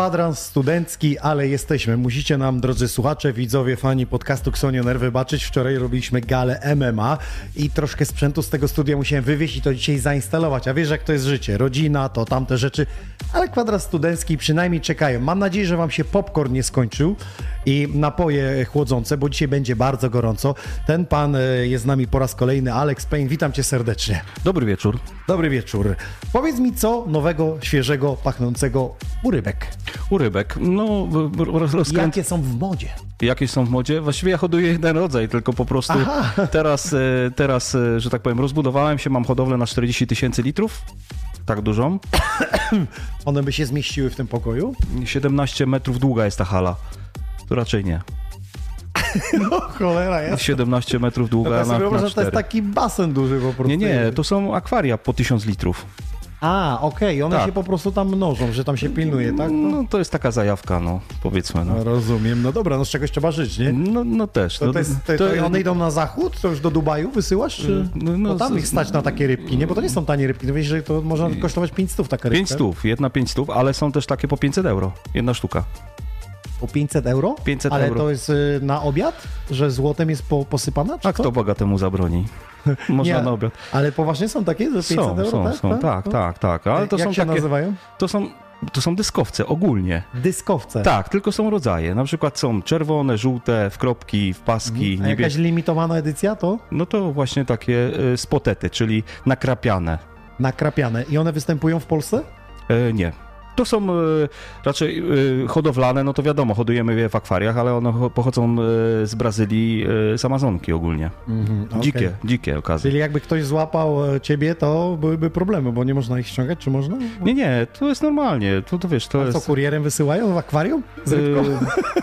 Kwadrans studencki, ale jesteśmy. Musicie nam, drodzy słuchacze, widzowie, fani podcastu Ksonioner wybaczyć. Wczoraj robiliśmy galę MMA i troszkę sprzętu z tego studia musiałem wywieźć i to dzisiaj zainstalować. A wiesz, jak to jest życie. Rodzina, to tamte rzeczy. Ale kwadrans studencki przynajmniej czekają. Mam nadzieję, że wam się popcorn nie skończył i napoje chłodzące, bo dzisiaj będzie bardzo gorąco. Ten pan e, jest z nami po raz kolejny, Alex Payne. Witam cię serdecznie. Dobry wieczór. Dobry wieczór. Powiedz mi, co nowego, świeżego, pachnącego u rybek? U rybek. No, roz, rozkręt... Jakie są w modzie? Jakie są w modzie? Właściwie ja hoduję jeden rodzaj, tylko po prostu Aha. teraz, e, teraz, e, że tak powiem, rozbudowałem się, mam hodowlę na 40 tysięcy litrów. Tak dużą. One by się zmieściły w tym pokoju? 17 metrów długa jest ta hala. Raczej nie. No cholera, jest. 17 metrów długa Ja na, na że to jest 4. taki basen duży po prostu. Nie, nie, to są akwaria po 1000 litrów. A, okej, one Tak. się po prostu tam mnożą, że tam się pilnuje, tak? No. No to jest taka zajawka, no, powiedzmy. No, No, rozumiem. No dobra, no z czegoś trzeba żyć, nie? no, no też. To, no, to, jest, to, to one idą na zachód? To już do Dubaju wysyłasz? Czy? No, no, Bo tam ich stać na takie rybki, nie? Bo to nie są tanie rybki. No wiesz, że to można kosztować 5 stów taka rybka. 5 stów, jedna 5 stów, ale są też takie po 500 euro. Jedna sztuka. Po 500 euro? 500 Ale euro. to jest y, na obiad? Że złotem jest po, posypana? Czy A co? kto bogatemu zabroni? Można Nie, na obiad. Ale poważnie są takie, że 500 Są, euro? są, tak? są, tak, No. tak, tak. Ale to Jak są się takie, nazywają? to są, to są dyskowce ogólnie. Dyskowce. Tak, tylko są rodzaje. Na przykład są czerwone, żółte, w kropki, w paski, Mhm. A jakaś limitowana edycja to? No to właśnie takie y, spotety, czyli nakrapiane. Nakrapiane. I one występują w Polsce? E, nie. To są e, raczej e, hodowlane, no to wiadomo, hodujemy je w akwariach, ale one cho- pochodzą e, z Brazylii, z Amazonki ogólnie. okej. Dzikie, dzikie okazy. Czyli jakby ktoś złapał ciebie, to byłyby problemy, bo nie można ich ściągać, czy można? Nie, nie, to jest normalnie, to, to wiesz, to A jest... co, kurierem wysyłają w akwarium?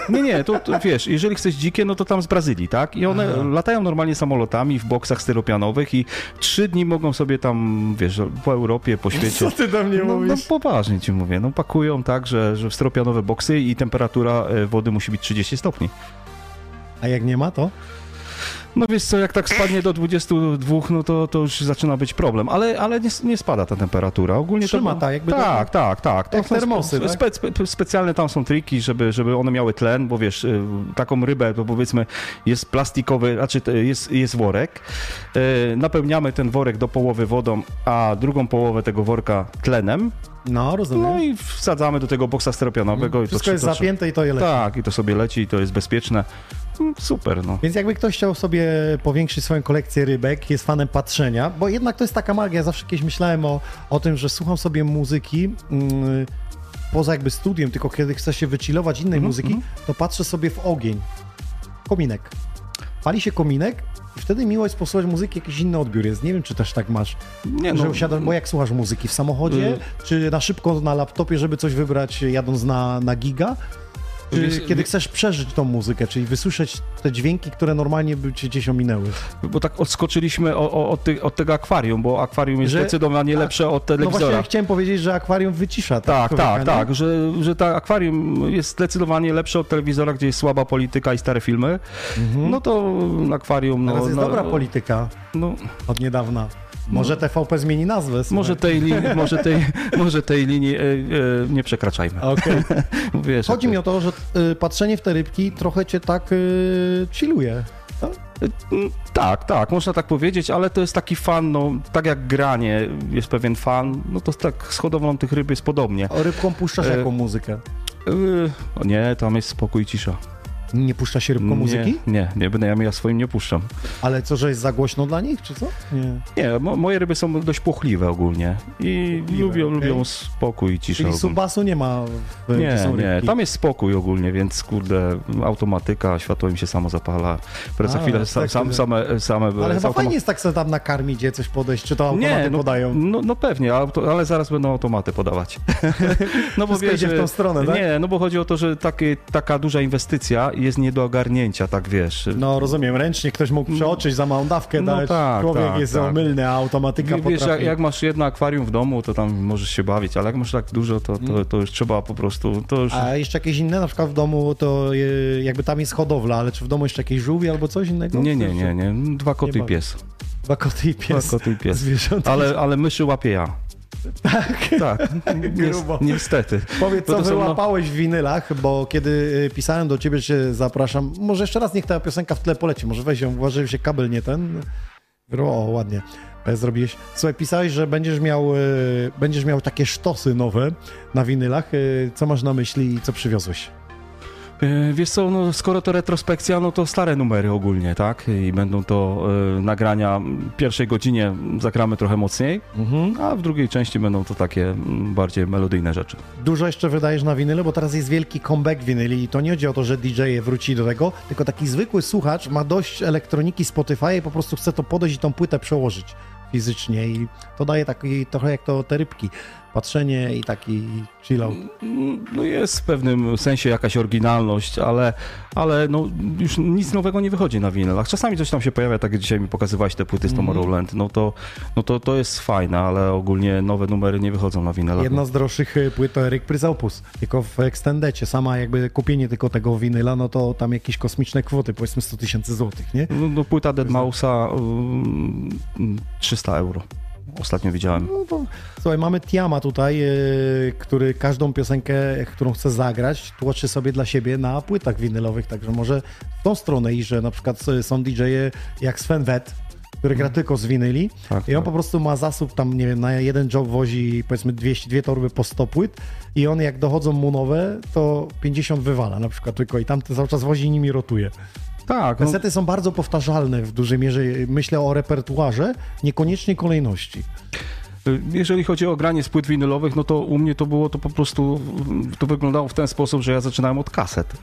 Nie, nie, to, to wiesz, jeżeli chcesz dzikie, no to tam z Brazylii, tak? I one Aha. latają normalnie samolotami w boksach styropianowych i trzy dni mogą sobie tam, wiesz, po Europie, po świecie. Co ty do mnie No, no mówisz? poważnie ci mówię, no pakują tak, że, że styropianowe boksy i temperatura e, wody musi być 30 stopni. A jak nie ma, to? No wiesz co, jak tak spadnie do 22, no to, to już zaczyna być problem, ale, ale nie, nie spada ta temperatura. Ogólnie Trzyma to, tak, jakby to- tak, tak, tak. Jak są termosy, spe, tak? spe, spe, specjalne tam są triki, żeby, żeby one miały tlen, bo wiesz, y, taką rybę, to powiedzmy jest plastikowy, znaczy jest, jest worek, y, napełniamy ten worek do połowy wodą, a drugą połowę tego worka tlenem, No, rozumiem. no i wsadzamy do tego boksa styropianowego. i to, Wszystko jest to, zapięte i to je leci. Tak, i to sobie leci, i to jest bezpieczne. Mm, Super, no. Więc jakby ktoś chciał sobie powiększyć swoją kolekcję rybek, jest fanem patrzenia, bo jednak to jest taka magia, zawsze kiedyś myślałem o, o tym, że słucham sobie muzyki mm, poza jakby studiem, tylko kiedy chcę się wychillować innej Mhm, muzyki, to patrzę sobie w ogień. Kominek. Pali się kominek i wtedy miło jest posłuchać muzyki, jakiś inny odbiór jest. Nie wiem, czy też tak masz, Nie, że no, usiadam, bo jak słuchasz muzyki? W samochodzie, Y- czy na szybko na laptopie, żeby coś wybrać jadąc na, na giga? Czy Wiesz- kiedy chcesz przeżyć tą muzykę, czyli wysłyszeć te dźwięki, które normalnie by ci gdzieś ominęły. Bo tak odskoczyliśmy o, o, od, ty, od tego akwarium, bo akwarium jest Że- zdecydowanie tak. lepsze od No telewizora. właśnie chciałem powiedzieć, że akwarium wycisza. tak, tak, nie? tak, że, że ta akwarium jest zdecydowanie lepsze od telewizora, gdzie jest słaba polityka i stare filmy. No to akwarium, no, Teraz jest no, dobra polityka no, od niedawna. Może TVP zmieni nazwę. słuchaj. może tej linii, może tej, może tej linii e, e, nie przekraczajmy. Okej. Wiesz, Chodzi mi o to, że y, patrzenie w te rybki trochę cię tak y, chilluje. to- Mm, Tak, tak, można tak powiedzieć, ale to jest taki fan, no tak jak granie, jest pewien fan, no to tak z hodowlą tych ryb jest podobnie. O rybką puszczasz E, jaką muzykę? O nie, tam jest spokój i cisza. Nie puszcza się rybką muzyki? Nie, nie, nie ja, swoim nie puszczam. Ale co, że jest za głośno dla nich, czy co? Nie. Nie, mo, moje ryby są dość płochliwe ogólnie i Płochliwe, lubią, okej. lubią spokój i ciszę. Czyli ogólnie. subasu nie ma, w, Nie, nie, tam jest spokój ogólnie, więc kurde, automatyka, światło im się samo zapala. Chwilę tak, sam, sam, same, same Ale chyba fajnie jest tak sobie tam nakarmić, gdzie coś podejść, czy to automaty Nie, no, podają. No, no pewnie, auto, ale zaraz będą automaty podawać. no Wszystko idzie w tą stronę, tak? Nie, no bo chodzi o to, że takie, taka duża inwestycja jest nie do ogarnięcia, tak wiesz. No rozumiem, ręcznie ktoś mógł przeoczyć za małą dawkę No dać, tak, człowiek tak, jest tak. omylny, a automatyka Wie- Wiesz, potrafi... jak, jak masz jedno akwarium w domu, to tam możesz się bawić, ale jak masz tak dużo, to, to, to już trzeba po prostu, już... A jeszcze jakieś inne, na przykład w domu to jakby tam jest hodowla, ale czy w domu jeszcze jakieś żółwie albo coś innego? Nie, nie, nie, nie, dwa koty Nie i pies. Dwa koty i Dwa pies. koty i pies. Ale, ale myszy łapię ja. Tak, Tak, Grubo. ni- niestety. Powiedz, co no- wyłapałeś w winylach, bo kiedy y, pisałem do ciebie, że zapraszam, może jeszcze raz niech ta piosenka w tle poleci, może weź ją, uważaj, że się kabel nie ten... O, ładnie e, zrobiłeś. Słuchaj, pisałeś, że będziesz miał, y, będziesz miał takie sztosy nowe na winylach. Y, Co masz na myśli i co przywiozłeś? E, Wiesz co, no, skoro to retrospekcja, no to stare numery ogólnie, tak? I będą to e, nagrania w pierwszej godzinie zagramy trochę mocniej, Mhm. a w drugiej części będą to takie mm, bardziej melodyjne rzeczy. Dużo jeszcze wydajesz na winyle, bo teraz jest wielki comeback winyli i to nie chodzi o to, że DJ wróci do tego, tylko taki zwykły słuchacz ma dość elektroniki Spotify i po prostu chce to podejść i tą płytę przełożyć fizycznie i to daje taki trochę jak to te rybki, patrzenie i taki chill out. Mm, No jest w pewnym sensie jakaś oryginalność, ale, ale no już nic nowego nie wychodzi na winylach. Czasami coś tam się pojawia, tak jak dzisiaj mi pokazywałeś te płyty z Tomorrowland, no to, no to, to jest fajne, ale ogólnie nowe numery nie wychodzą na winylach. Jedna z droższych y, płyt to Eric Pryzaupus, tylko w Extendecie, sama jakby kupienie tylko tego winyla, no to tam jakieś kosmiczne kwoty, powiedzmy 100 tysięcy złotych, nie? No, no płyta Dead Mouse'a um, 300 euro. Ostatnio widziałem. No to, słuchaj, mamy Tiama tutaj, yy, który każdą piosenkę, którą chce zagrać, tłoczy sobie dla siebie na płytach winylowych, także może w tą stronę i że na przykład są DJ-e jak Sven Wet, który gra tylko z winyli Tak, i on tak. po prostu ma zasób tam, nie wiem, na jeden job wozi powiedzmy 200, dwie torby po 100 płyt i on jak dochodzą mu nowe, to 50 wywala na przykład tylko i tam cały czas wozi i nimi rotuje. Tak, no, Kasety są bardzo powtarzalne w dużej mierze, myślę o repertuarze, niekoniecznie kolejności. jeżeli chodzi o granie z płyt winylowych, no to u mnie to było to po prostu, to wyglądało w ten sposób, że ja zaczynałem od kaset.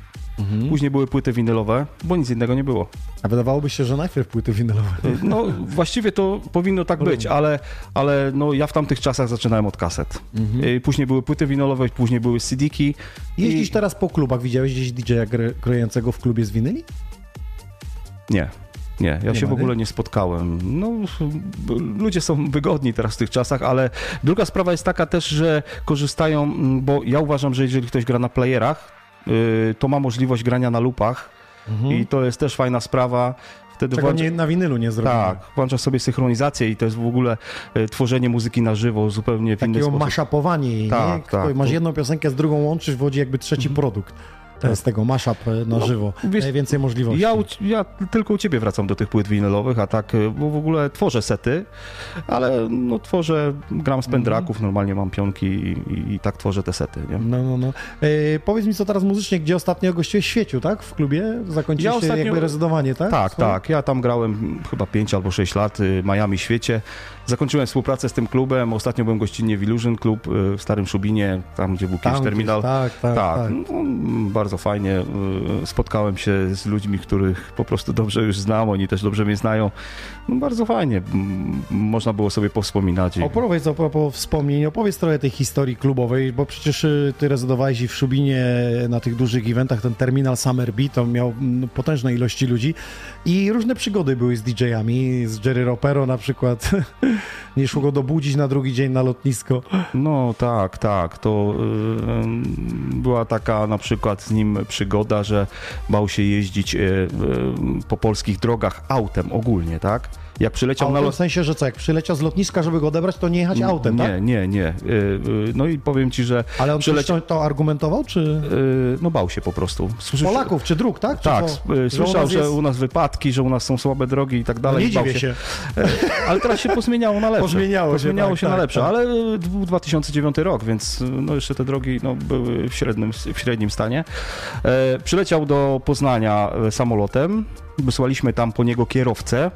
Później były płyty winylowe, bo nic innego nie było. A wydawałoby się, że najpierw płyty winylowe. No właściwie to powinno tak być, ale, ale no, ja w tamtych czasach zaczynałem od kaset. Y, Później były płyty winylowe, później były CD-ki. Jeździsz I- teraz po klubach, widziałeś gdzieś DJ-a gr- grającego w klubie z winyli? Nie. Nie, ja Nie się w ogóle nie spotkałem. No, ludzie są wygodni teraz w tych czasach, ale druga sprawa jest taka też, że korzystają, mm, bo ja uważam, że jeżeli ktoś gra na playerach, y, to ma możliwość grania na lupach i to jest też fajna sprawa. Wtedy Czego włącza- nie, na winylu nie zrobimy. Tak, włącza sobie synchronizację i to jest w ogóle y, tworzenie muzyki na żywo zupełnie w inny Takiego sposób. mashupowanie jej, Tak, nie? tak, Masz to- jedną piosenkę z drugą łączysz, wchodzi jakby trzeci produkt. To jest tego mashup e, na No, żywo. wiesz, Najwięcej możliwości. Ja, ja tylko u ciebie wracam do tych płyt winylowych, a tak, y, bo w ogóle tworzę sety, ale no tworzę, gram z pendraków, normalnie mam pionki i, i, i tak tworzę te sety, nie? No, no, no. E, powiedz mi co teraz muzycznie, gdzie ostatnio gościłeś w świeciu, tak? W klubie? Zakończyliście Ja ostatnio- jakby rezydowanie, tak? Tak, Swoje? tak. Ja tam grałem chyba 5 albo 6 lat y, Miami Świecie. Zakończyłem współpracę z tym klubem. Ostatnio byłem gościnnie w Illusion Club y, w Starym Szubinie, tam gdzie był kiedyś gdzieś, terminal. Tak, tak, tak. Tak, no, bardzo fajnie. y, Spotkałem się z ludźmi, których po prostu dobrze już znam, oni też dobrze mnie znają. No, bardzo fajnie. Można było sobie powspominać. i- Opowiedz propos wspomnień, opowiedz trochę tej historii klubowej, bo przecież y, ty rezydowałeś i w Szubinie na tych dużych eventach, ten terminal Summer Beat, to miał potężne ilości ludzi i różne przygody były z DJ-ami, z Jerry Ropero na przykład, nie szło go dobudzić na drugi dzień na lotnisko. No tak, tak. To y, była taka na przykład z nim przygoda, że bał się jeździć y, y, po polskich drogach autem ogólnie, tak? Jak przyleciał na Autem w lot... sensie, że co, jak przyleciał z lotniska, żeby go odebrać, to nie jechać autem, nie, tak? nie, nie. Y, y, No i powiem ci, że Ale on przyleci- to, to argumentował, czy y, no bał się po prostu. Słyszy... Polaków, czy dróg, tak? Czy Tak, y, Że u słyszał, nas że jest- u nas wypadki, że u nas są słabe drogi i tak No dalej. nie bał dziwię się. Ale teraz się pozmieniało na lepsze. Pozmieniało się, Pozmieniało tak, się na tak, lepsze, tak. ale był 2009 rok, więc no jeszcze te drogi no, były w średnim, w średnim stanie. E, przyleciał do Poznania e, samolotem, wysłaliśmy tam po niego kierowcę,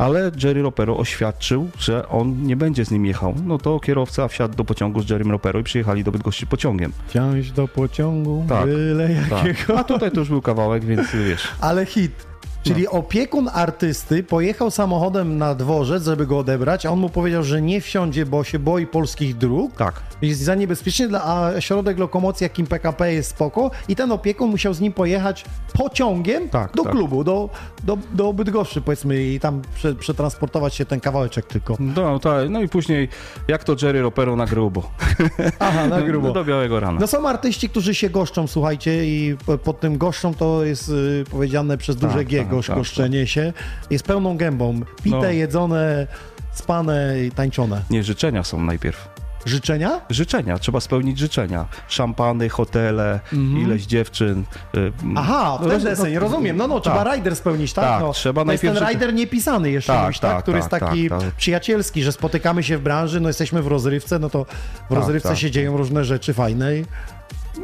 ale Jerry Ropero oświadczył, że on nie będzie z nim jechał. No to kierowca wsiadł do pociągu z Jerrym Ropero i przyjechali do Bydgoszczy pociągiem. Wsiąść do pociągu, Tak, byle Tak. jakiego. A tutaj to już był kawałek, więc wiesz. Ale hit. Czyli No. opiekun artysty pojechał samochodem na dworzec, żeby go odebrać, a on mu powiedział, że nie wsiądzie, bo się boi polskich dróg. Tak. Jest za niebezpiecznie, a środek lokomocji, jakim PKP jest spoko. I ten opiekun musiał z nim pojechać pociągiem Tak, do tak. klubu, do, do, do Bydgoszczy powiedzmy i tam prze, przetransportować się ten kawałeczek tylko. No, tak. no i później jak to Jerry Ropero na grubo. Aha, na grubo. Do białego rana. No są artyści, którzy się goszczą, słuchajcie, i po- pod tym goszczą to jest y, powiedziane przez duże Tak, G, tak, gosz, tak, goszczenie się. Jest pełną gębą. Pite, No. jedzone, spane i tańczone. Nie, życzenia są najpierw. Życzenia? Życzenia, trzeba spełnić życzenia. Szampany, hotele, ileś dziewczyn. y, Aha, w no, ten no, deseń, no, rozumiem. No, no, trzeba tak. rider spełnić, tak? Tak, no, trzeba to jest najpierw ten życie- rider niepisany jeszcze, Tak, mówisz, tak, tak, który tak, jest taki tak, tak. przyjacielski, że spotykamy się w branży, no jesteśmy w rozrywce, no to w rozrywce tak. się dzieją różne rzeczy fajne. I...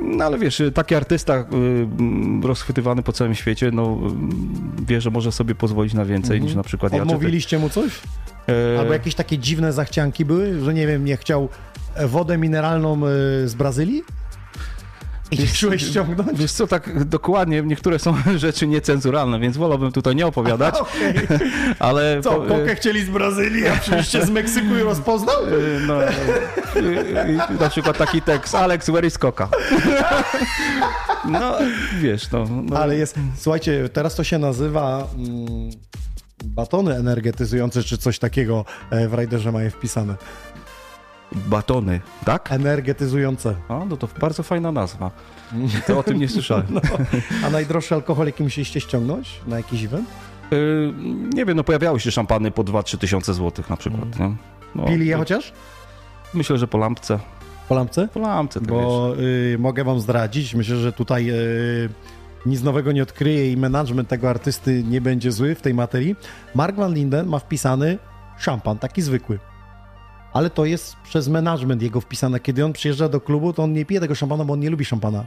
No ale wiesz, taki artysta y, rozchwytywany po całym świecie, no y, wie, że może sobie pozwolić na więcej niż na przykład ja. Odmówiliście mu coś? E, Albo jakieś takie dziwne zachcianki były, że nie wiem, nie chciał wodę mineralną e, z Brazylii? Czułeś ściągnąć? Wiesz co, tak dokładnie, niektóre są rzeczy niecenzuralne, więc wolałbym tutaj nie opowiadać, Okej. ale... Co, po- kokę chcieli z Brazylii, a oczywiście z Meksyku i rozpoznał? y, No, y, y, na przykład taki tekst, Alex, where is coca? No, wiesz, no... no Ale jest, słuchajcie, teraz to się nazywa mm, batony energetyzujące, czy coś takiego e, w Riderze mają wpisane. Batony, tak? Energetyzujące. A, no to bardzo fajna nazwa. To o tym nie słyszałem. No. A najdroższy alkohol, jaki musieliście ściągnąć na jakiś event? Y, nie wiem, no pojawiały się szampany po 2-3 tysiące złotych na przykład, nie? No, Pili je to- chociaż? Myślę, że po lampce. Po lampce? Po lampce, wiesz. Bo y, mogę wam zdradzić, myślę, że tutaj y, nic nowego nie odkryję i management tego artysty nie będzie zły w tej materii. Mark Van Linden ma wpisany szampan, taki zwykły. Ale to jest przez management jego wpisane. Kiedy on przyjeżdża do klubu, to on nie pije tego szampana, bo on nie lubi szampana.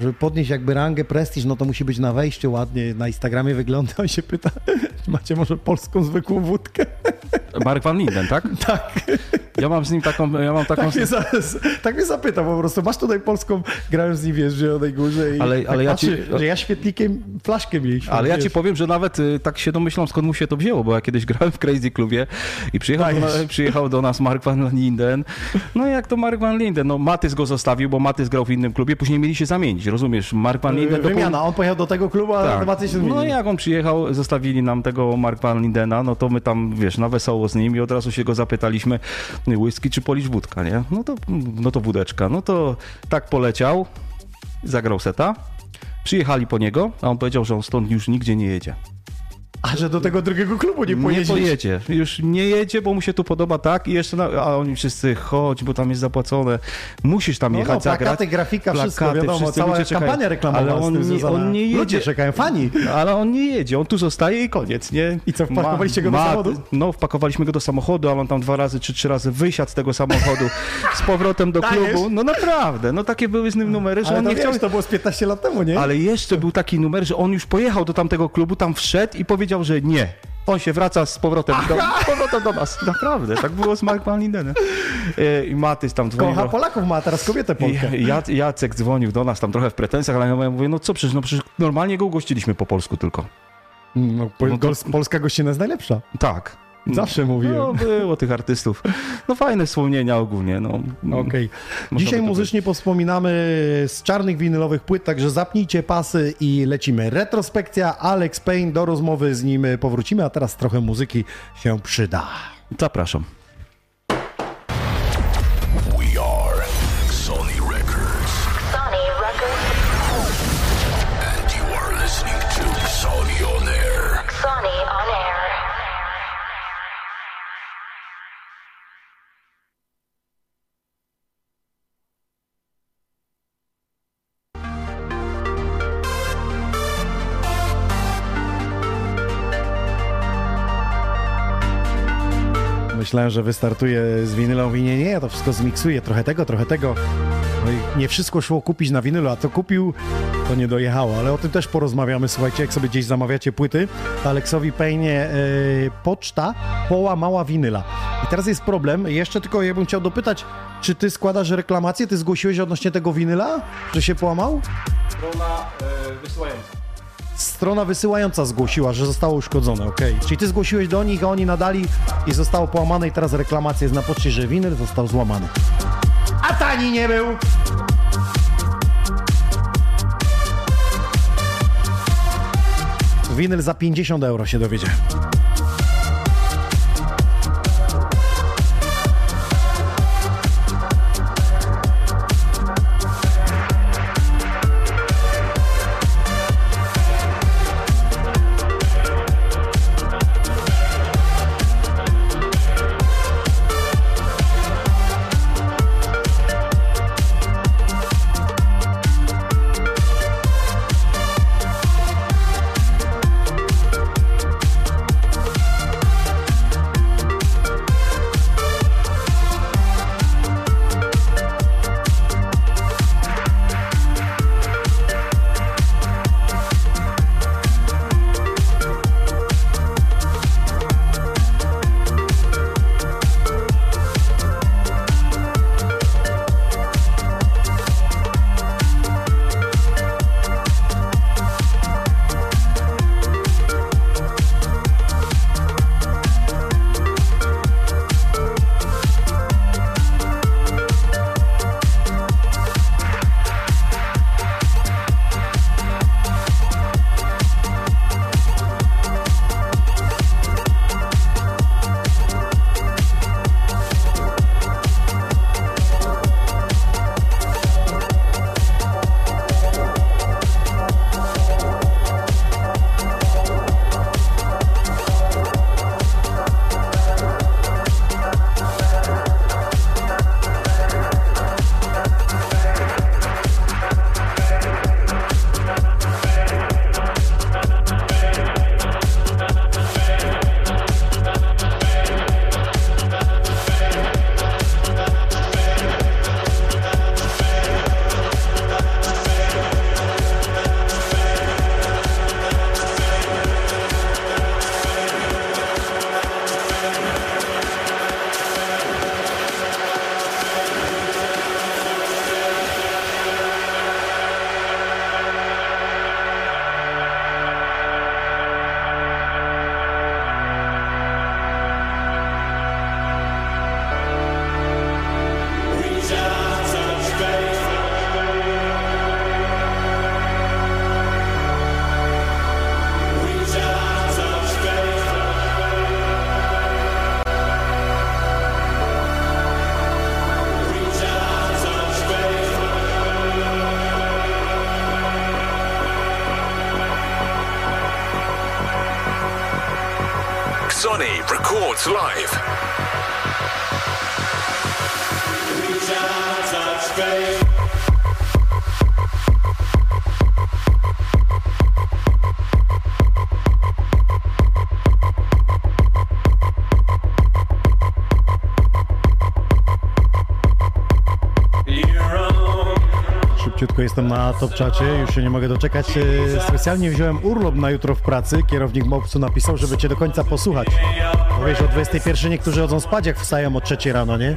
Żeby podnieść jakby rangę, prestiż, no to musi być na wejściu ładnie, na Instagramie wygląda. On się pyta, macie może polską zwykłą wódkę? Mark Van Linden, tak? Tak. Ja mam z nim taką, ja mam taką... Tak mnie, za, tak mnie zapytał po prostu, masz tutaj polską, grałem z nim, wiesz, w Zielonej Górze i Ale- tak ale ja patrzy, ci- że ja świetlikiem flaszkę mieliśmy. Ale ja wiesz. ci powiem, że nawet y, tak się domyślam, skąd mu się to wzięło, bo ja kiedyś grałem w Crazy Clubie i przyjechał, do, Dajesz. na, przyjechał do nas Mark Van Linden. No i jak to Mark Van Linden? No Matys go zostawił, bo Matys grał w innym klubie, później mieli się zamienić, rozumiesz? Mark Van Linden... dopó- Wymiana, on pojechał do tego klubu, a Tak. tak. się zmienił. No i jak on przyjechał, zostawili nam tego Mark Van Lindena, no to my tam, wiesz, na wesoło z nim i od razu się go zapytaliśmy, whisky czy polisz wódka, nie? No to, no to wódeczka. No to tak poleciał, zagrał seta, przyjechali po niego, a on powiedział, że on stąd już nigdzie nie jedzie. A że do tego drugiego klubu nie Nie pojedzie. pojedzie. Już nie jedzie, bo mu się tu podoba tak i jeszcze, na, a oni wszyscy, chodź, bo tam jest zapłacone. Musisz tam No, jechać, no, plakaty, zagrać. grafika, wszystko Plakaty, wiadomo, wszyscy cała kampania reklamowa Ale on nie- on nie jedzie. Ludzie czekają, fani. Ale on nie jedzie, on tu zostaje i koniec, nie? I co, wpakowaliście go do samochodu? No, wpakowaliśmy go do samochodu, ale on tam dwa razy czy trzy razy wysiadł z tego samochodu z powrotem do Dajesz? klubu. No naprawdę, no takie były z nim numery, że Ale on nie wiesz, chciał... to było z 15 lat temu, nie? Ale jeszcze był taki numer, że on już pojechał do tamtego klubu, tam wszedł i powiedział, że nie. On się wraca z powrotem, do, z powrotem do nas. Naprawdę, tak było z Mark Van Lindenem. I Matys tam dzwonił. Kocha do- Polaków ma, teraz kobietę Polkę. I Ja- Jacek dzwonił do nas tam trochę w pretensjach, ale ja mówię, no co przecież, no przecież normalnie go ugościliśmy po polsku tylko. No, po, No to- Polska gościna jest najlepsza. Tak. Zawsze mówiłem. No, było tych artystów. No fajne wspomnienia ogólnie, no. Okej. Można Dzisiaj muzycznie powspominamy z czarnych winylowych płyt, także zapnijcie pasy i lecimy. Retrospekcja Alex Payne, do rozmowy z nim powrócimy, a teraz trochę muzyki się przyda. Zapraszam. Myślałem, że wystartuję z winylą, i nie, nie, ja to wszystko zmiksuję, trochę tego, trochę tego. No i nie wszystko szło kupić na winylu, a co kupił, to nie dojechało, ale o tym też porozmawiamy. Słuchajcie, jak sobie gdzieś zamawiacie płyty, to Aleksowi Pejnie e, poczta połamała winyla. I teraz jest problem, jeszcze tylko ja bym chciał dopytać, czy ty składasz reklamację, ty zgłosiłeś odnośnie tego winyla, że się połamał? Strona wysyłająca. Strona wysyłająca zgłosiła, że zostało uszkodzone, okej. Czyli ty zgłosiłeś do nich, a oni nadali i zostało połamane i teraz reklamacja jest na poczcie, że winyl został złamany. A tani nie był! Winyl za 50 euro się dowiedzie. Sonny records live. Jestem na top czacie, już się nie mogę doczekać. E, Specjalnie wziąłem urlop na jutro w pracy. Kierownik Mopsu napisał, żeby cię do końca posłuchać. Bo wiesz, o 21 niektórzy chodzą spać, jak wstają o 3 rano, nie?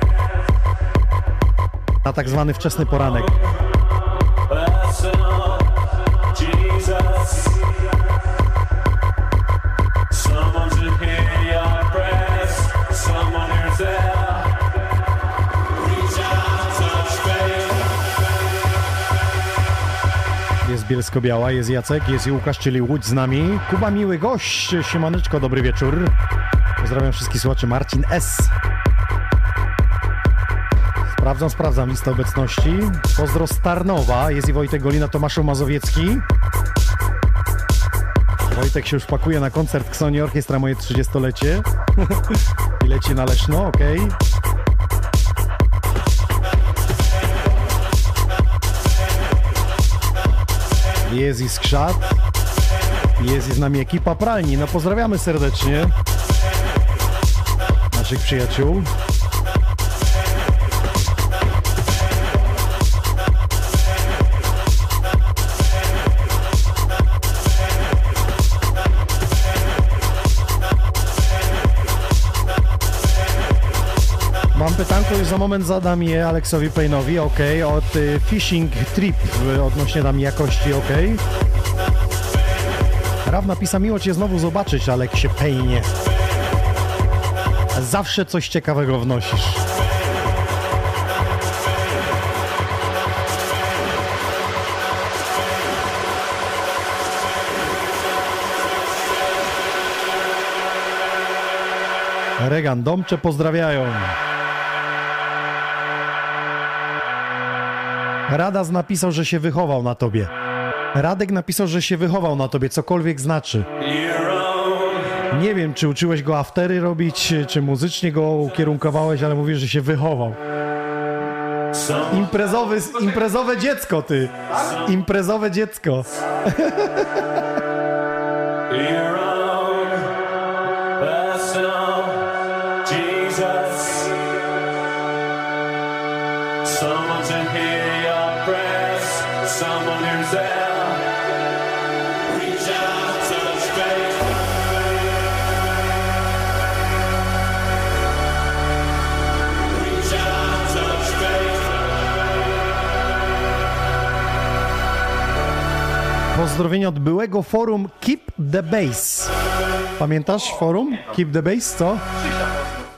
Na tak zwany wczesny poranek. Jest Bielsko-Biała, jest Jacek, jest i Łukasz, czyli Łódź z nami. Kuba Miły Gość, siemaneczko, dobry wieczór. Pozdrawiam wszystkich słuchaczy, Marcin S. Sprawdzam, sprawdzam listę obecności. Pozdro z Tarnowa, jest i Wojtek Golina, Tomaszu Mazowiecki. Wojtek się już pakuje na koncert Ksoni Orkiestra moje 30-lecie. I leci na Leszno, okej. Jest i skrzat. Jest z nami ekipa pralni. No pozdrawiamy serdecznie naszych przyjaciół. Pytanko, już za moment zadam je Aleksowi Payne'owi, ok, od y, Fishing Trip y, odnośnie tam jakości, ok. Raw napisa miło Cię znowu zobaczyć, Aleksie Payne. Zawsze coś ciekawego wnosisz. Regan Domcze pozdrawiają. Radas napisał, że się wychował na tobie. Radek napisał, że się wychował na tobie, cokolwiek znaczy. Nie wiem, czy uczyłeś go aftery robić, czy muzycznie go ukierunkowałeś, ale mówisz, że się wychował. Imprezowy, imprezowe dziecko, ty. Imprezowe dziecko. Pozdrowienia od byłego forum Keep the Base. Pamiętasz forum Keep the Base, co?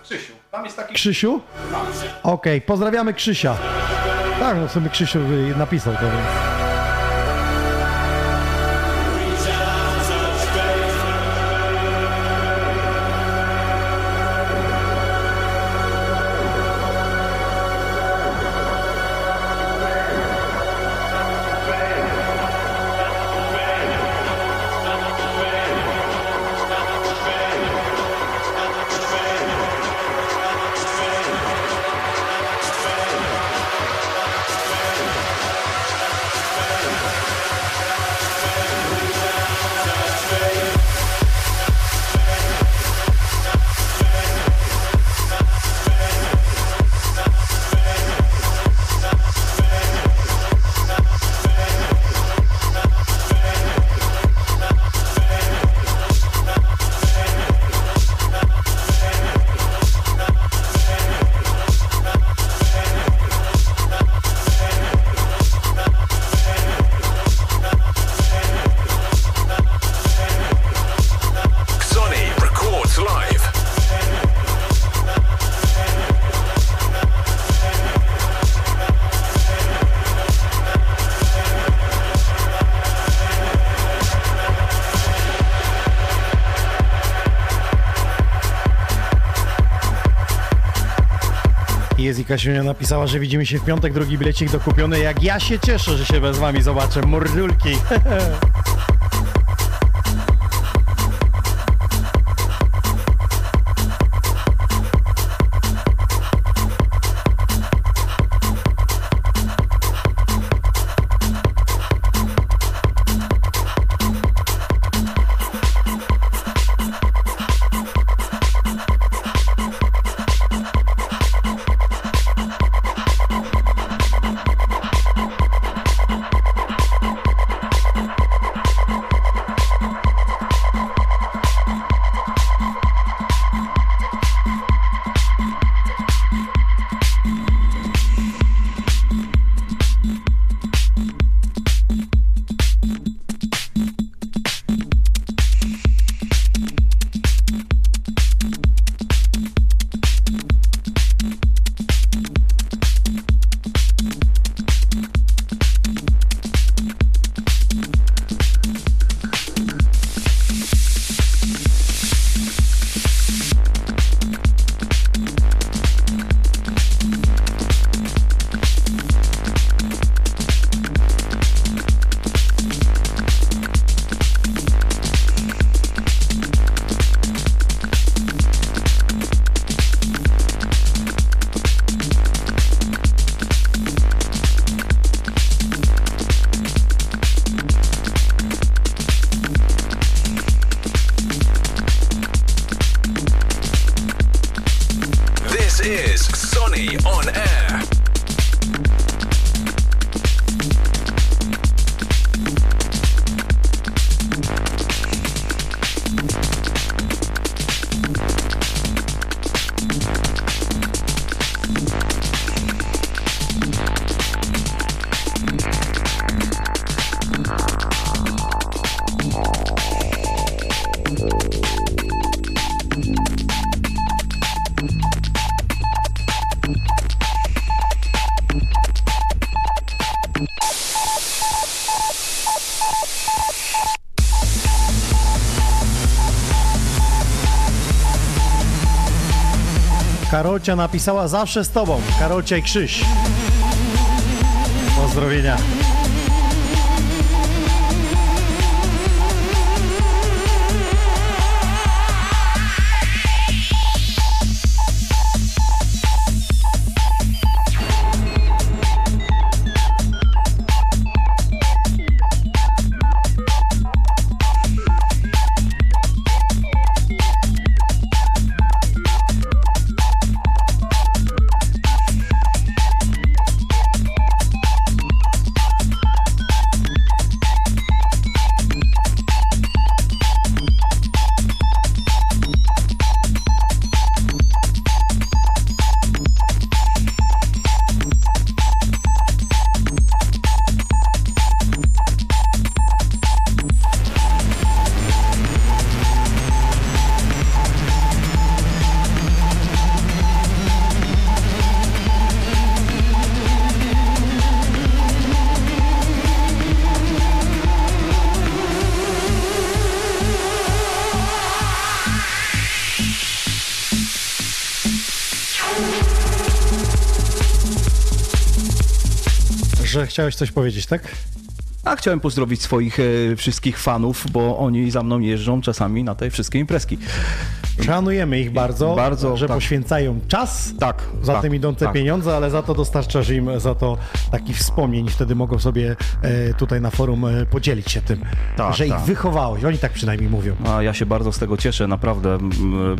Krzysiu, tam jest taki... Krzysiu? Okej, pozdrawiamy Krzysia. Tak, no sobie Krzysiu y, napisał to, więc... Jest i Kasiunia napisała, że widzimy się w piątek, drugi bilecik dokupiony. Jak ja się cieszę, że się bez wami zobaczę. Mordulki. Karolcia napisała zawsze z tobą. Karolcia i Krzyś. Pozdrowienia. Że chciałeś coś powiedzieć, tak? A chciałem pozdrowić swoich e, wszystkich fanów, bo oni za mną jeżdżą czasami na te wszystkie imprezki. Szanujemy ich bardzo, Bardzo, że tak. poświęcają czas, Tak, za tak, tym idą te tak. pieniądze, ale za to dostarczasz im za to takich wspomnień. Wtedy mogą sobie e, tutaj na forum e, podzielić się tym, Tak, że ich tak. wychowałeś. Oni tak przynajmniej mówią. A ja się bardzo z tego cieszę, naprawdę.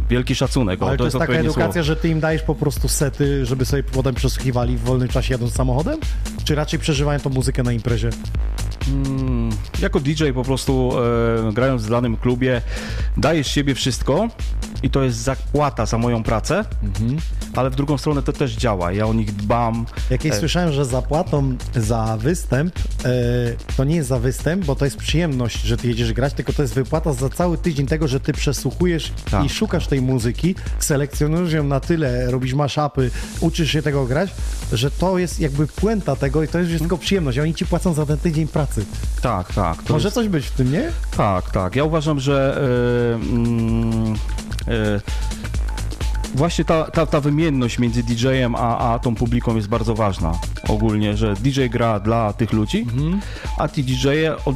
Wielki szacunek. O, Ale to, jest taka edukacja, słowo. że ty im dajesz po prostu sety, żeby sobie potem przesłuchiwali w wolnym czasie jadąc samochodem? Czy raczej przeżywają tą muzykę na imprezie? Mm, Jako DJ po prostu e, grając w danym klubie dajesz siebie wszystko i to jest zapłata za moją pracę, Mhm. ale w drugą stronę to też działa. Ja o nich dbam. Jakieś E, słyszałem, że zapłatą za występ e, to nie jest za występ, bo to jest przyjemność, że ty jedziesz grać, tylko to jest wypłata za cały tydzień tego, że ty przesłuchujesz Tak. i szukasz tej muzyki, selekcjonujesz ją na tyle, robisz maszapy, uczysz się tego grać, że to jest jakby puenta tego i to jest tylko przyjemność. Oni ci płacą za ten tydzień pracy. Tak, tak. To Może jest, coś być w tym, nie? tak, tak. Ja uważam, że mm, e, właśnie ta, ta, ta wymienność między DJ-em a, a tą publiką jest bardzo ważna. Ogólnie, że DJ gra dla tych ludzi, Mhm. a ci DJ-e od,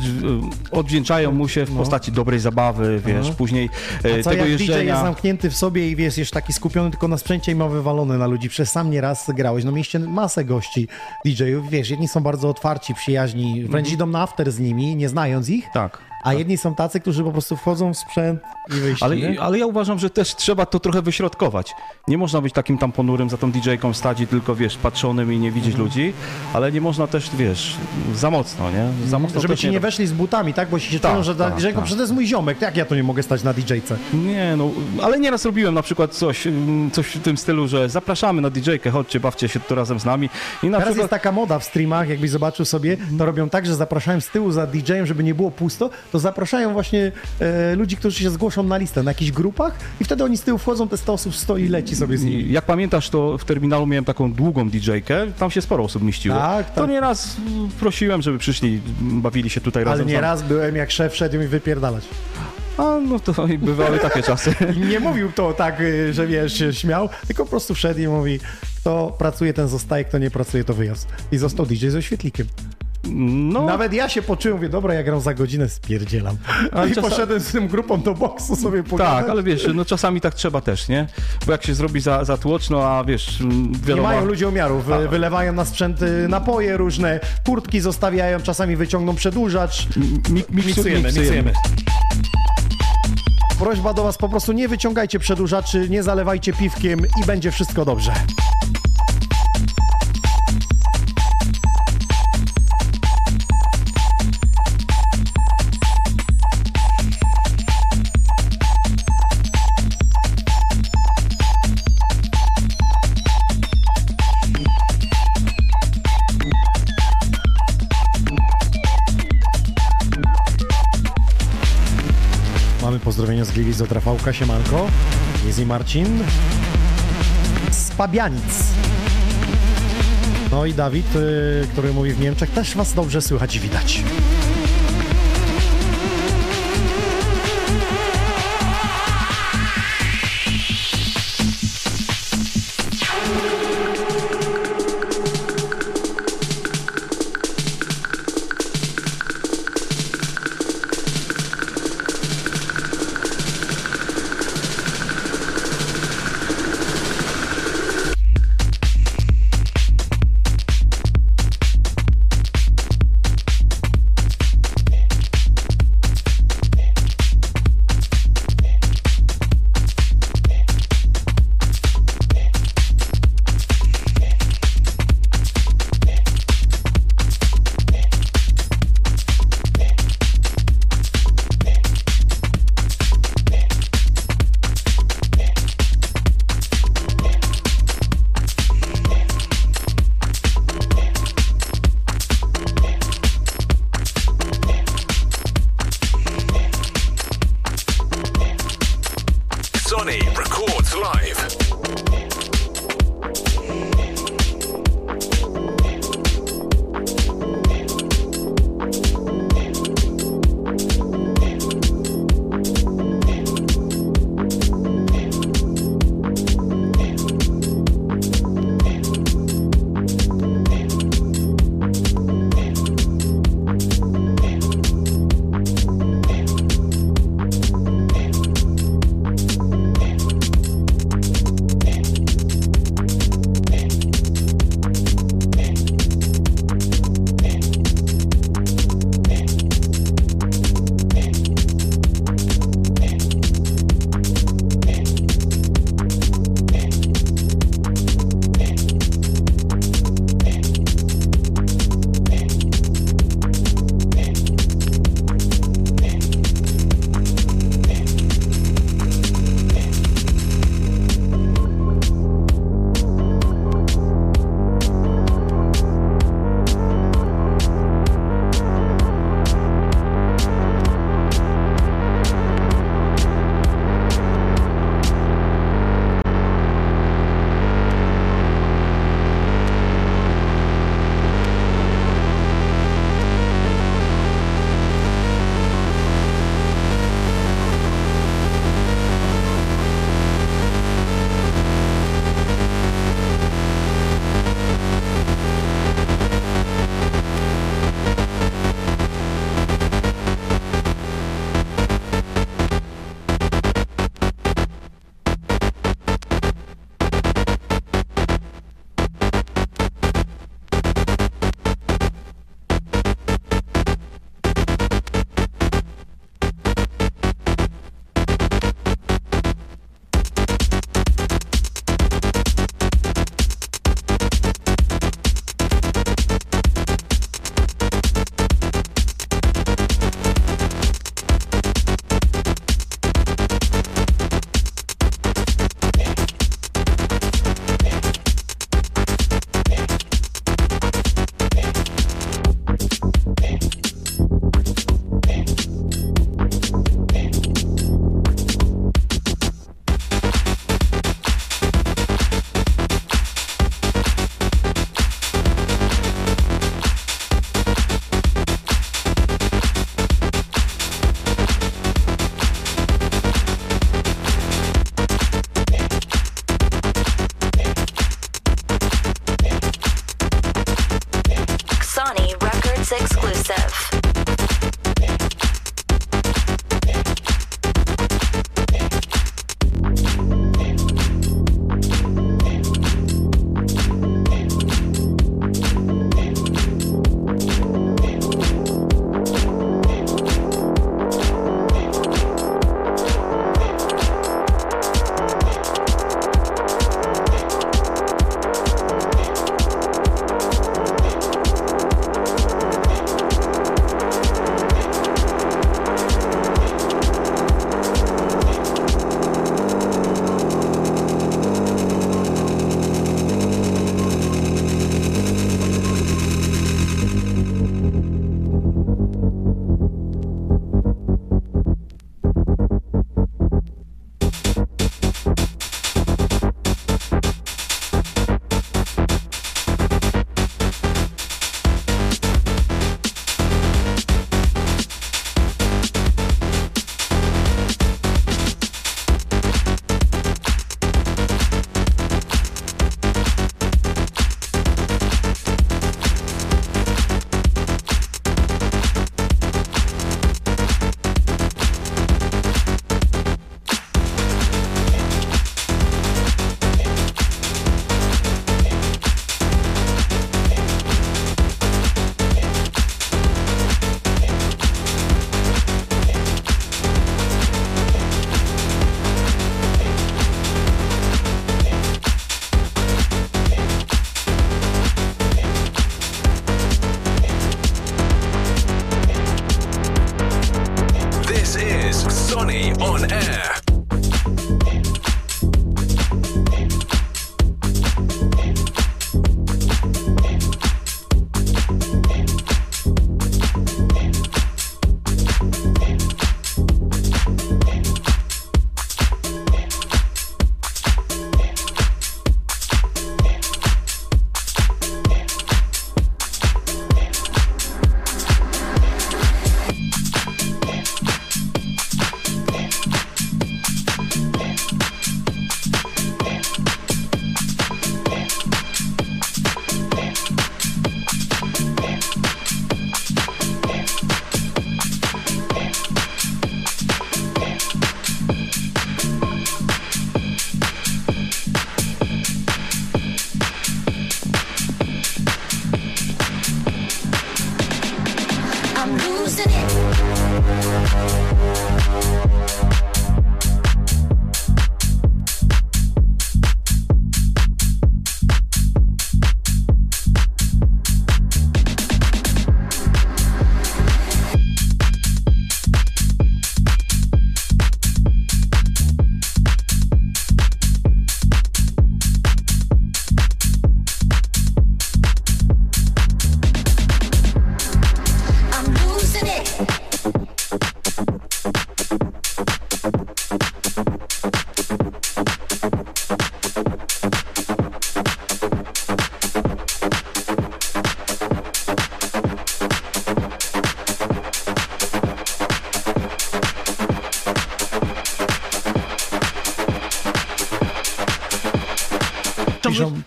odwdzięczają mu się w postaci dobrej zabawy, wiesz, później e, No. A co tego jak DJ jeżdżenia. jest zamknięty w sobie i wiesz, jest taki skupiony tylko na sprzęcie i ma wywalony na ludzi. Przez sam nieraz grałeś. No mieliście masę gości DJ-ów, wiesz, jedni są bardzo otwarci, przyjaźni, wręcz idą na after z nimi, nie znając ich, Tak. A jedni są tacy, którzy po prostu wchodzą w sprzęt i wyjść. Ale, nie? ale ja uważam, że też trzeba to trochę wyśrodkować. Nie można być takim tam ponurym za tą DJ-ką stać i tylko, wiesz, patrzonym i nie widzieć Mhm. ludzi, ale nie można też, wiesz, za mocno, nie? Za mocno Żeby ci nie weszli z butami, tak? Bo się Tak, czują, że tak, DJ-ką, tak. przecież to jest mój ziomek, jak ja to nie mogę stać na DJ-ce? Nie, no, ale nieraz robiłem na przykład coś, mm, coś w tym stylu, że zapraszamy na DJ-kę, chodźcie, bawcie się tu razem z nami. I na Teraz jest przykład... taka moda w streamach, jakbyś zobaczył sobie, to robią tak, że zapraszają z tyłu za DJ-em, żeby nie było pusto, to zapraszają właśnie e, ludzi, którzy się zgłoszą na listę, na jakichś grupach i wtedy oni z tyłu wchodzą, te 100 osób stoi i leci sobie z nimi. Jak pamiętasz, to w terminalu miałem taką długą DJ-kę, tam się sporo osób mieściło. Tak, To tak. nieraz mm, prosiłem, żeby przyszli, bawili się tutaj Ale razem. z nie nami. raz byłem, jak szef szedł mi wypierdalać. A, no to bywały takie czasy. Nie mówił to tak, y, że wiesz, się śmiał, tylko po prostu wszedł i mówi, kto pracuje, ten zostaje, kto nie pracuje, to wyjazd. I został DJ ze świetlikiem. No, Nawet ja się poczułem, mówię, dobra, ja gram za godzinę, spierdzielam. A i poszedłem z tym grupą do boksu sobie pogadać. tak, ale wiesz, no czasami tak trzeba też, nie? Bo jak się zrobi za, za tłoczno, a wiesz, m, Nie wiadomo... mają ludzie umiaru, wy, wylewają na sprzęt napoje różne, kurtki zostawiają, czasami wyciągną przedłużacz. Mik, Miksujemy, miksujemy. Prośba do was po prostu nie wyciągajcie przedłużaczy, nie zalewajcie piwkiem i będzie wszystko dobrze. Pozdrowienia z Glili z Otrafałka, siemanko. Jest i Marcin. Z Pabianic. No i Dawid, y, który mówi w Niemczech, też was dobrze słychać i widać.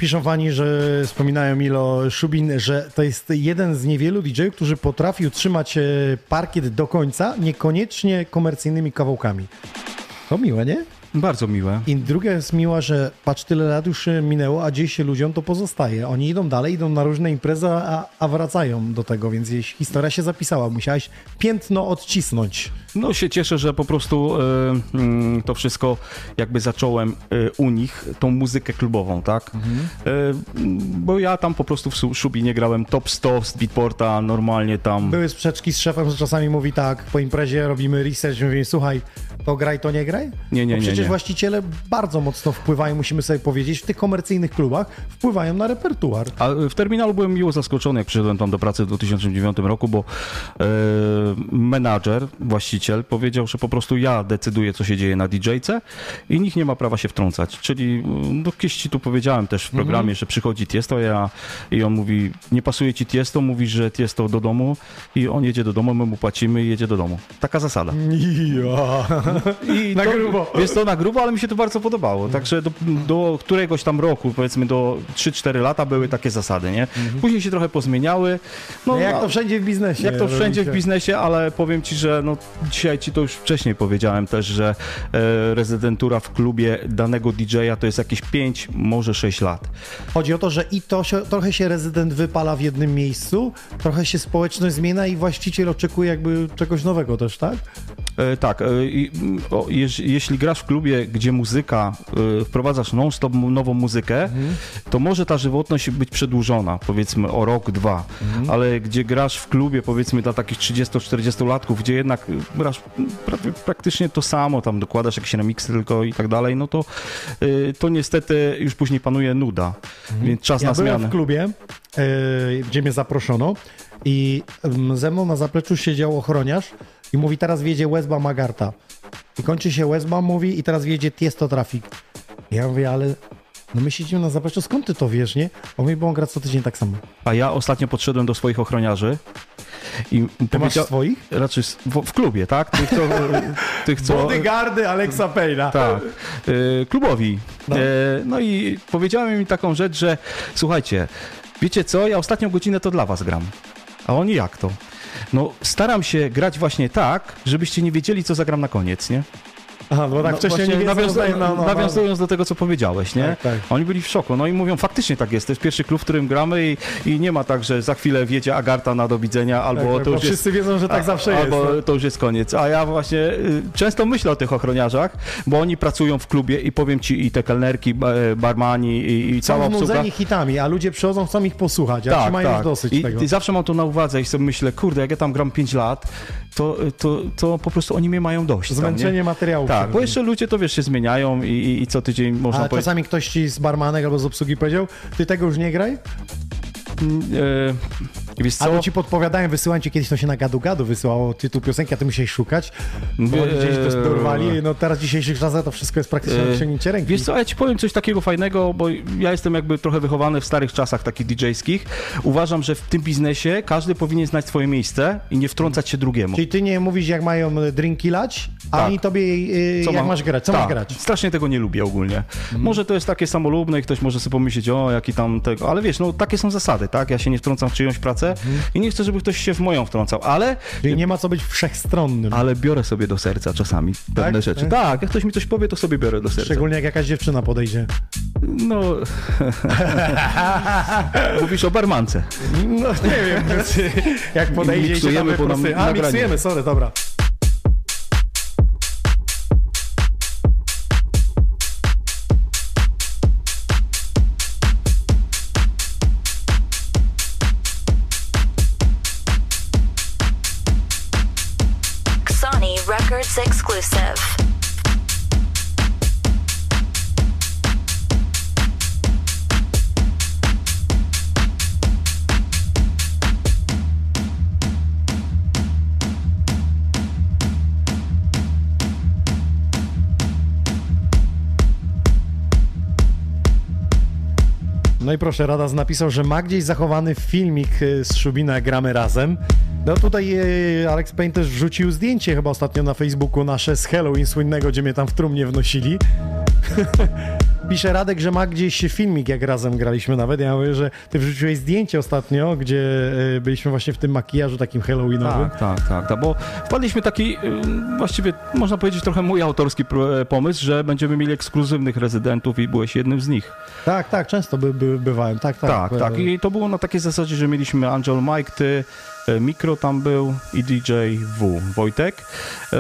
Piszą, fani, że wspominają Milo Szubin, że to jest jeden z niewielu DJ-ów, którzy potrafił trzymać e, parkiet do końca, niekoniecznie komercyjnymi kawałkami. To miłe, nie? Bardzo miłe. I druga jest miła, że patrz, tyle lat już e, minęło, a gdzieś się ludziom to pozostaje. Oni idą dalej, idą na różne imprezy, a, a wracają do tego, więc historia się zapisała, musiałeś piętno odcisnąć. No się cieszę, że po prostu mm, to wszystko jakby zacząłem e, u nich, tą muzykę klubową, tak? E, bo ja tam po prostu w Szubinie grałem top 100 z Beatporta, normalnie tam. Były sprzeczki z szefem, że czasami mówi tak, po imprezie robimy research, mówimy, słuchaj, to graj, to nie graj? Nie, nie, Bo nie, przecież nie. właściciele bardzo mocno wpływają, musimy sobie powiedzieć, w tych komercyjnych klubach wpływają na repertuar. A w terminalu byłem miło zaskoczony, jak przyszedłem tam do pracy w 2009 roku, bo e, menadżer, właściciel powiedział, że po prostu ja decyduję, co się dzieje na DJ-ce i nikt nie ma prawa się wtrącać. Czyli, no kiedyś ci tu powiedziałem też w programie, że przychodzi Tiesto ja, i on mówi, nie pasuje ci Tiesto, mówi, że Tiesto do domu i on jedzie do domu, my mu płacimy i jedzie do domu. Taka zasada. Ja. I Na to, grubo. Jest to na grubo, ale mi się to bardzo podobało. Także do, do któregoś tam roku, powiedzmy do 3-4 lata były takie zasady, nie? Później się trochę pozmieniały. No, Jak a- to wszędzie w biznesie. jak to wszędzie w biznesie, ale powiem ci, że no, dzisiaj ci to już wcześniej powiedziałem też, że e, rezydentura w klubie danego DJ-a to jest jakieś 5, może 6 lat. Chodzi o to, że i to się, trochę się rezydent wypala w jednym miejscu, trochę się społeczność zmienia i właściciel oczekuje jakby czegoś nowego też, tak? E, tak, e, i, mm, o, jeż, jeśli grasz w klubie, gdzie muzyka, e, wprowadzasz non-stop nową muzykę, to może ta żywotność być przedłużona, powiedzmy o rok, dwa, ale gdzie grasz w klubie, powiedzmy dla takich 30-40-latków, gdzie jednak grasz praktycznie to samo, tam dokładasz jakieś remiksy tylko i tak dalej, no to, to niestety już później panuje nuda, więc czas Ja na byłem zmianę. w klubie, gdzie mnie zaproszono i em, ze mną na zapleczu siedział ochroniarz i mówi, teraz wjedzie Wesba Magarta. I kończy się Wesba, mówi, i teraz wjedzie Tiesto Traffic. Ja mówię, ale no my siedzimy na zapleczu, skąd ty to wiesz, nie? On mówi, bo on gra co tydzień tak samo. A ja ostatnio podszedłem do swoich ochroniarzy i Ty masz swoich? Raczej w, w klubie, tak? Tych, co... tych, co Bodyguardy Alexa Payna. tak, e, klubowi. No. E, no i powiedziałem im taką rzecz, że słuchajcie, wiecie co, ja ostatnią godzinę to dla was gram. A oni jak to? No staram się grać właśnie tak, żebyście nie wiedzieli, co zagram na koniec, nie? Aha, bo tak No wcześniej nie że- no, no, no. Nawiązując do tego, co powiedziałeś, nie? Tak, tak. Oni byli w szoku. No i mówią, faktycznie tak jest. To jest pierwszy klub, w którym gramy i, i nie ma tak, że za chwilę wjedzie Agarta na do widzenia, albo Tak, tak, to już jest... wszyscy wiedzą, że tak a- zawsze jest. Albo no. to już jest koniec. A ja właśnie y, często myślę o tych ochroniarzach, bo oni pracują w klubie i powiem ci i te kelnerki, e, barmani i, i cała Są obsługa. znudzeni hitami, a ludzie przychodzą, chcą ich posłuchać, a ci mają już dosyć Tak, I, tego. I zawsze mam to na uwadze i sobie myślę, kurde, jak ja tam gram 5 lat to, to, to po prostu oni mnie mają dość. Zmęczenie nie? materiału. Tak, bo jeszcze ludzie to wiesz, się zmieniają i, i, i co tydzień można A powiedzieć. czasami ktoś ci z barmanek albo z obsługi powiedział, ty tego już nie graj? E, wiesz co? Albo ci podpowiadają, wysyłałem ci kiedyś to się na gadu-gadu wysyłało tytuł piosenki, a ty musiałeś szukać, bo oni gdzieś to dorwali. No teraz w dzisiejszych czasach to wszystko jest praktycznie E, osiągnięcie ręki. Wiesz co, ja ci powiem coś takiego fajnego, bo ja jestem jakby trochę wychowany w starych czasach takich DJ-skich. Uważam, że w tym biznesie każdy powinien znać swoje miejsce i nie wtrącać się drugiemu. Czyli ty nie mówisz, jak mają drinki lać, a Tak. oni tobie, y, jak masz grać, co tak, masz grać? Mhm. Strasznie tego nie lubię ogólnie. Może to jest takie samolubne i ktoś może sobie pomyśleć, o jaki tam tego, ale wiesz, no takie są zasady, tak? Ja się nie wtrącam w czyjąś pracę Mhm. i nie chcę, żeby ktoś się w moją wtrącał, ale, Czyli nie ma co być wszechstronnym. ale biorę sobie do serca czasami pewne Tak? rzeczy. Tak? Tak, jak ktoś mi coś powie, to sobie biorę do serca. Szczególnie jak jakaś dziewczyna podejdzie. No. Mówisz o barmance. No nie wiem, jak podejdzie i się wyprosuje. A, nagranie. miksujemy, sorry, dobra. Exclusive. No i proszę, Radas napisał, że ma gdzieś zachowany filmik y, z Szubina Gramy Razem. No tutaj y, Alex Payne też wrzucił zdjęcie chyba ostatnio na Facebooku nasze z Halloween słynnego, gdzie mnie tam w trumnie wnosili. Pisze Radek, że ma gdzieś filmik, jak razem graliśmy nawet. Ja mówię, że ty wrzuciłeś zdjęcie ostatnio, gdzie y, byliśmy właśnie w tym makijażu takim halloweenowym. Tak, tak, tak, tak, bo wpadliśmy taki, ym, właściwie można powiedzieć trochę mój autorski pro- pomysł, że będziemy mieli ekskluzywnych rezydentów i byłeś jednym z nich. Tak, tak, często by, by, bywałem. Tak, tak. Tak, tak. I to było na takiej zasadzie, że mieliśmy Angel Mike, ty, e, Mikro tam był i DJ W, Wojtek. E,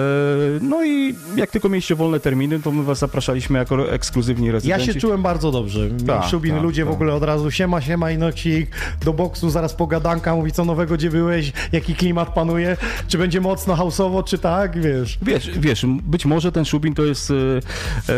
No i jak tylko mieliście wolne terminy, to my was zapraszaliśmy jako ekskluzywni Ja rezydenci. się czułem bardzo dobrze. Tak, Szubin, tak, ludzie w tak. ogóle od razu siema, siema i nocik do boksu, zaraz pogadanka, mówi co nowego, gdzie byłeś, jaki klimat panuje, czy będzie mocno hausowo, czy tak, wiesz. Wiesz, wiesz, być może ten Szubin to jest e, e,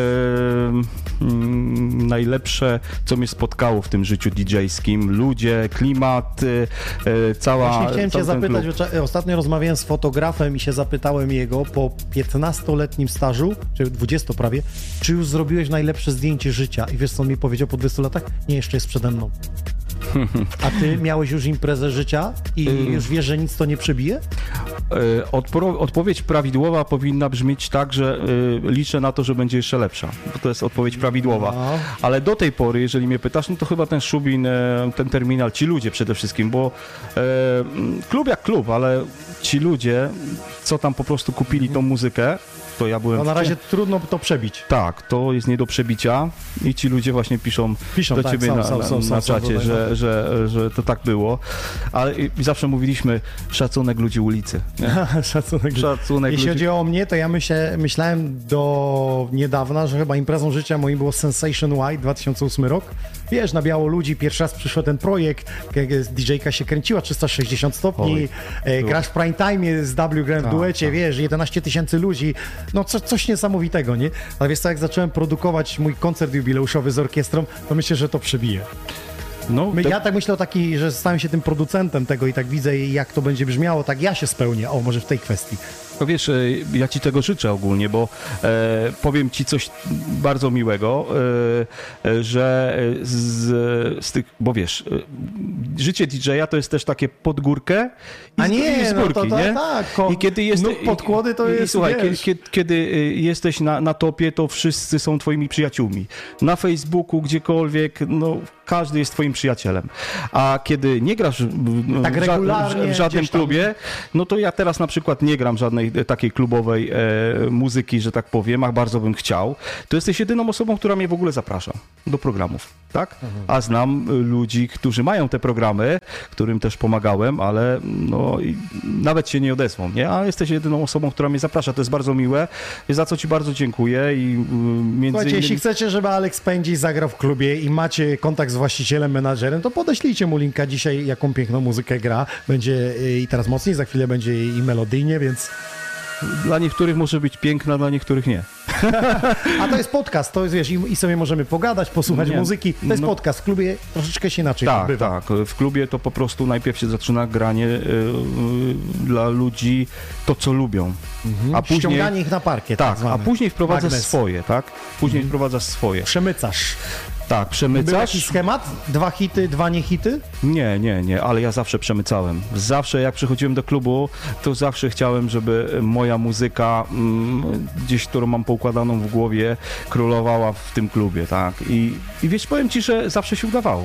mm, najlepsze, co mnie spotkało w tym życiu DJ-skim. Ludzie, klimat, e, e, cała... Właśnie chciałem cię zapytać, ostatnio rozmawiałem z fotografem i się zapytałem jego po 15-letnim stażu, czy 20 prawie, czy już zrobiłeś najlepsze zdjęcie życia? I wiesz co on mi powiedział po 20 latach? Nie, jeszcze jest przede mną. A ty miałeś już imprezę życia i już wiesz, że nic to nie przebije? E, odpowiedź prawidłowa powinna brzmieć tak, że e, liczę na to, że będzie jeszcze lepsza. Bo to jest odpowiedź prawidłowa. No. Ale do tej pory, jeżeli mnie pytasz, no to chyba ten Szubin, e, ten terminal, ci ludzie przede wszystkim, bo mm, klub jak klub, ale ci ludzie, co tam po prostu kupili tą muzykę, to ja byłem... No na w- razie trudno to przebić. Tak, to jest nie do przebicia i ci ludzie właśnie piszą, Piszą, do tak, ciebie są, na, są, na, na są czacie, że, no. że, że to tak było. Ale zawsze mówiliśmy szacunek ludzi ulicy. Szacunek. Szacunek Jeśli ludzi. chodzi o mnie, to ja myślę, myślałem do niedawna, że chyba imprezą życia moim było Sensation White 2008 rok. Wiesz, na biało ludzi, pierwszy raz przyszedł ten projekt, DJ-ka się kręciła 360 stopni, Oj, e, grasz w prime time z W grałem w Tak, duecie, tak. wiesz, 11 tysięcy ludzi, no co, coś niesamowitego, nie? Ale wiesz co, jak zacząłem produkować mój koncert jubileuszowy z orkiestrą, to myślę, że to przebije. No, te- Ja tak myślę o taki, że stałem się tym producentem tego i tak widzę, jak to będzie brzmiało, tak ja się spełnię, o, może w tej kwestii. No wiesz, e, ja ci tego życzę ogólnie, bo e, powiem ci coś bardzo miłego, e, e, że e, z, z tych, bo wiesz, życie DJ-a to jest też takie pod górkę i, A z- nie, i z no to- górki, to nie? tak, ko- I kiedy jest, nóg podkłody to jest, I słuchaj, kiedy, kiedy jesteś na, na topie, to wszyscy są twoimi przyjaciółmi. Na Facebooku, gdziekolwiek, no każdy jest twoim przyjacielem. A kiedy nie grasz w, Tak w, ża- regularnie w żadnym klubie, no to ja teraz na przykład nie gram żadnej e, takiej klubowej e, muzyki, że tak powiem, a bardzo bym chciał. To jesteś jedyną osobą, która mnie w ogóle zaprasza do programów, tak? A znam y, ludzi, którzy mają te programy, którym też pomagałem, ale no i nawet się nie odezwą, nie? A jesteś jedyną osobą, która mnie zaprasza. To jest bardzo miłe, za co ci bardzo dziękuję i y, między Słuchajcie, innymi... jeśli chcecie, żeby Alex Pędzi zagrał w klubie i macie kontakt z z właścicielem, menadżerem, to podeślijcie mu linka dzisiaj, jaką piękną muzykę gra. Będzie y, i teraz mocniej, za chwilę będzie i melodyjnie, więc... Dla niektórych może być piękna, dla niektórych nie. A to jest podcast, to jest, wiesz, i, i sobie możemy pogadać, posłuchać Nie, muzyki. To jest no- podcast, w klubie troszeczkę się inaczej Tak, tak. W klubie to po prostu najpierw się zaczyna granie y, y, dla ludzi to, co lubią. A później, Ściąganie ich na parkiet, tak, tak, a później wprowadzasz Magnes. swoje, tak? Później wprowadzasz swoje. Przemycasz. Tak, Był przemycasz. jakiś schemat? Dwa hity, dwa nie hity? Nie, nie, nie, ale ja zawsze przemycałem. Zawsze jak przychodziłem do klubu, to zawsze chciałem, żeby moja muzyka, mm, gdzieś którą mam poukładaną w głowie, królowała w tym klubie, tak? I, I wiesz, powiem ci, że zawsze się udawało.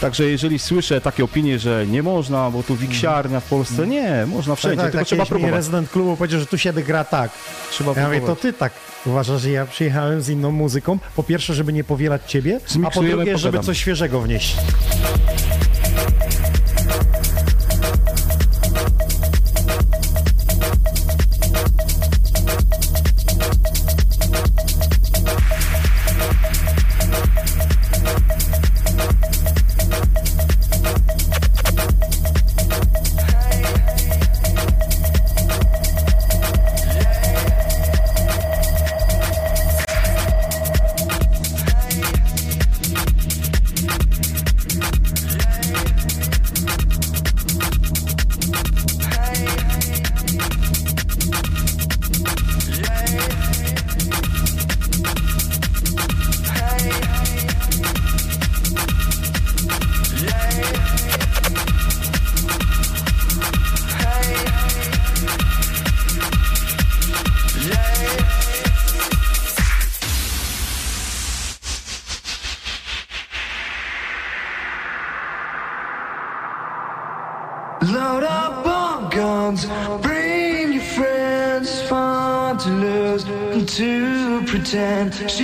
Także jeżeli słyszę takie opinie, że nie można, bo tu wiksiarnia w Polsce, nie, można wszędzie, tak, tylko tak, trzeba próbować. rezydent klubu powiedział, że tu się gra tak. Trzeba Ja mówię, próbować. to ty tak uważasz, że ja przyjechałem z inną muzyką. Po pierwsze, żeby nie powielać ciebie, a po Zmiksujemy, drugie, żeby coś świeżego wnieść. time to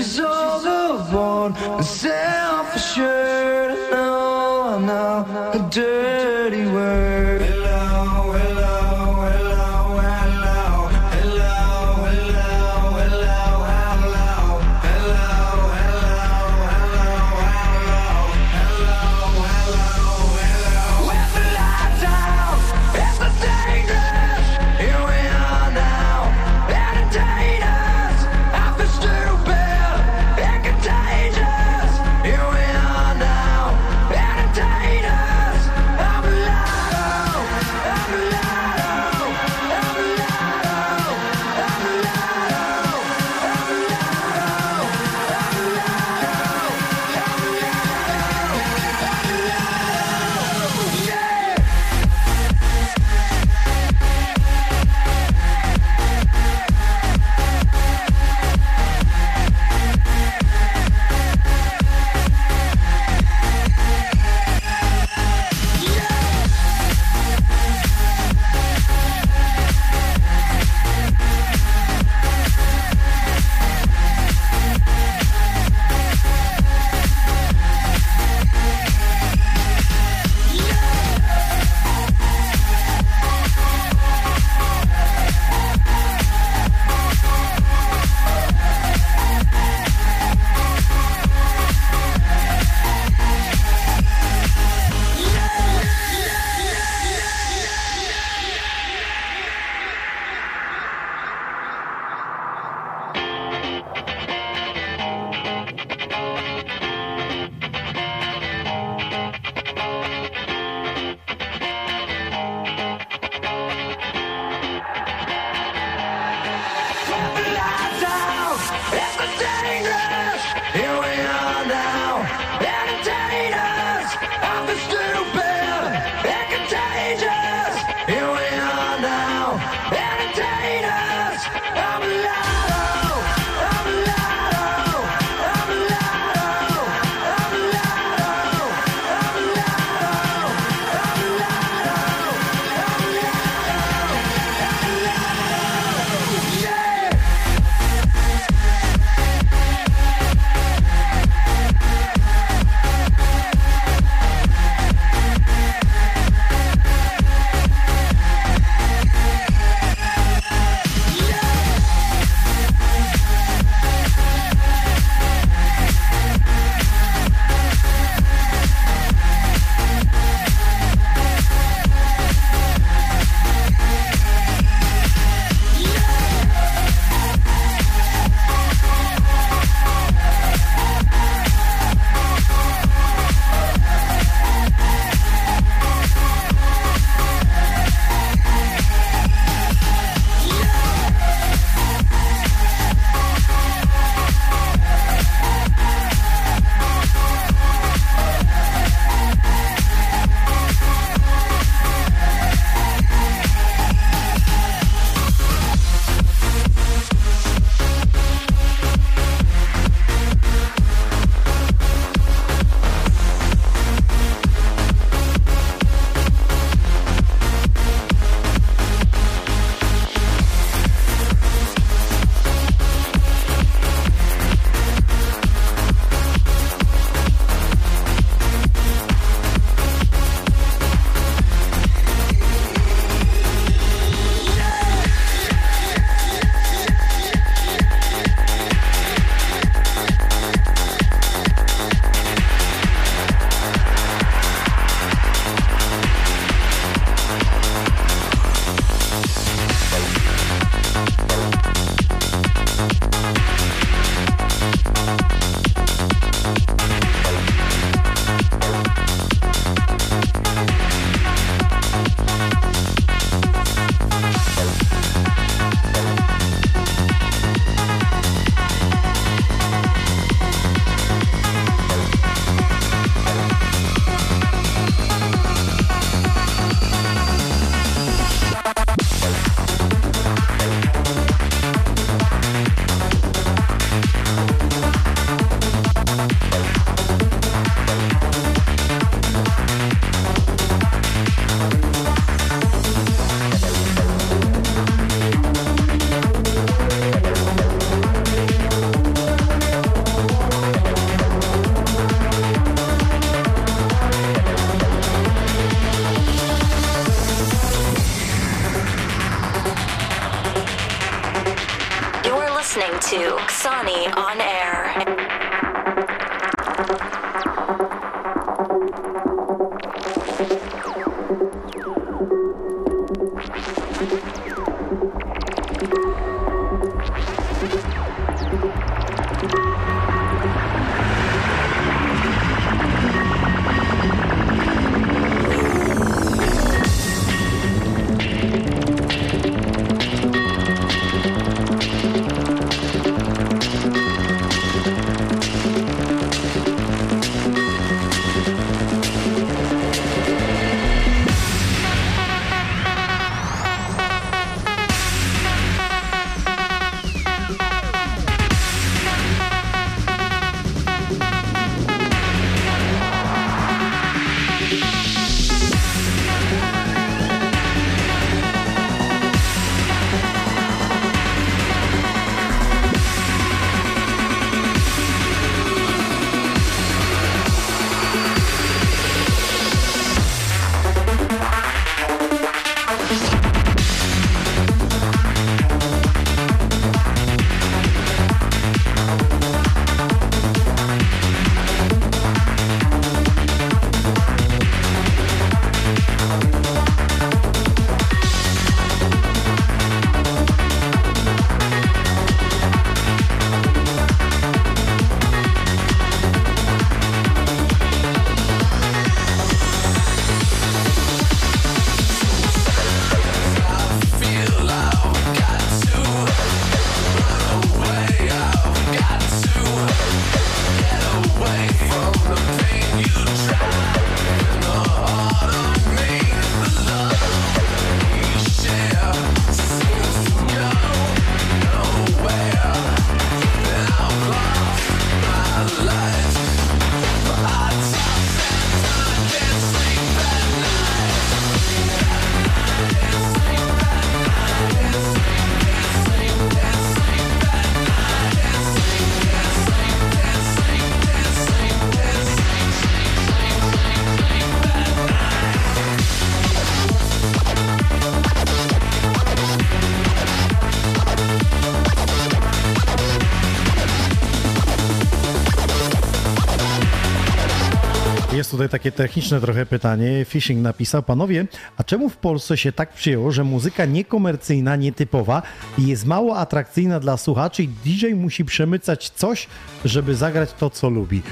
takie techniczne trochę pytanie. Fishing napisał, panowie, a czemu w Polsce się tak przyjęło, że muzyka niekomercyjna, nietypowa jest mało atrakcyjna dla słuchaczy i DJ musi przemycać coś, żeby zagrać to, co lubi?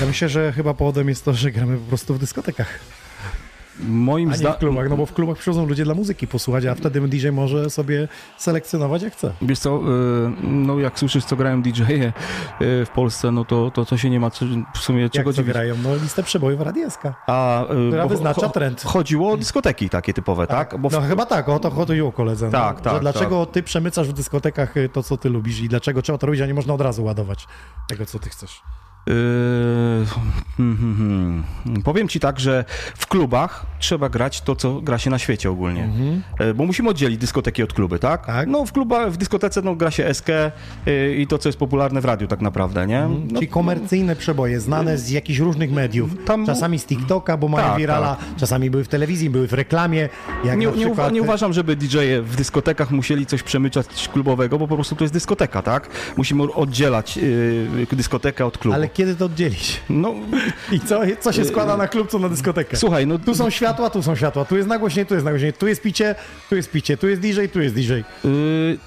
Ja myślę, że chyba powodem jest to, że gramy po prostu w dyskotekach, Moim a nie w zdaniem... klubach, no bo w klubach przychodzą ludzie dla muzyki posłuchać, a wtedy DJ może sobie selekcjonować jak chce. Wiesz co, y, no jak słyszysz, co grają DJ-e y, w Polsce, no to, to, to się nie ma co, w sumie czego Jak dziwić. grają? No listę przebojów radieska. A, y, Która bo wyznacza trend. Chodziło o dyskoteki takie typowe, tak? Bo w- No chyba tak, o to chodziło koledze. Tak, no, tak, Że dlaczego ty przemycasz w dyskotekach to, co ty lubisz i dlaczego trzeba to robić, a nie można od razu ładować tego, co ty chcesz. Yy, hmm, hmm, hmm. Powiem ci tak, że w klubach trzeba grać to, co gra się na świecie ogólnie. Yy, Bo musimy oddzielić dyskoteki od kluby, tak? Mhm. Tak. No w klubach, w dyskotece no, gra się SK yy, i to, co jest popularne w radiu tak naprawdę, nie? No, Czyli komercyjne przeboje, znane z jakichś różnych mediów. Tam- czasami z TikToka, bo mają Tak, wirala, czasami były w telewizji, były w reklamie. Jak nie, nie, uwa- nie uważam, żeby DJ-e w dyskotekach musieli coś przemyczać klubowego, bo po prostu to jest dyskoteka, tak? Musimy oddzielać dyskotekę od klubu. Ale kiedy to oddzielić? No, I co, co się składa na klub, co na dyskotekę? słuchaj, no Tu są światła, tu są światła, tu jest nagłośnienie, tu jest nagłośnienie, tu jest picie, tu jest picie, tu jest DJ, tu jest DJ. Yy,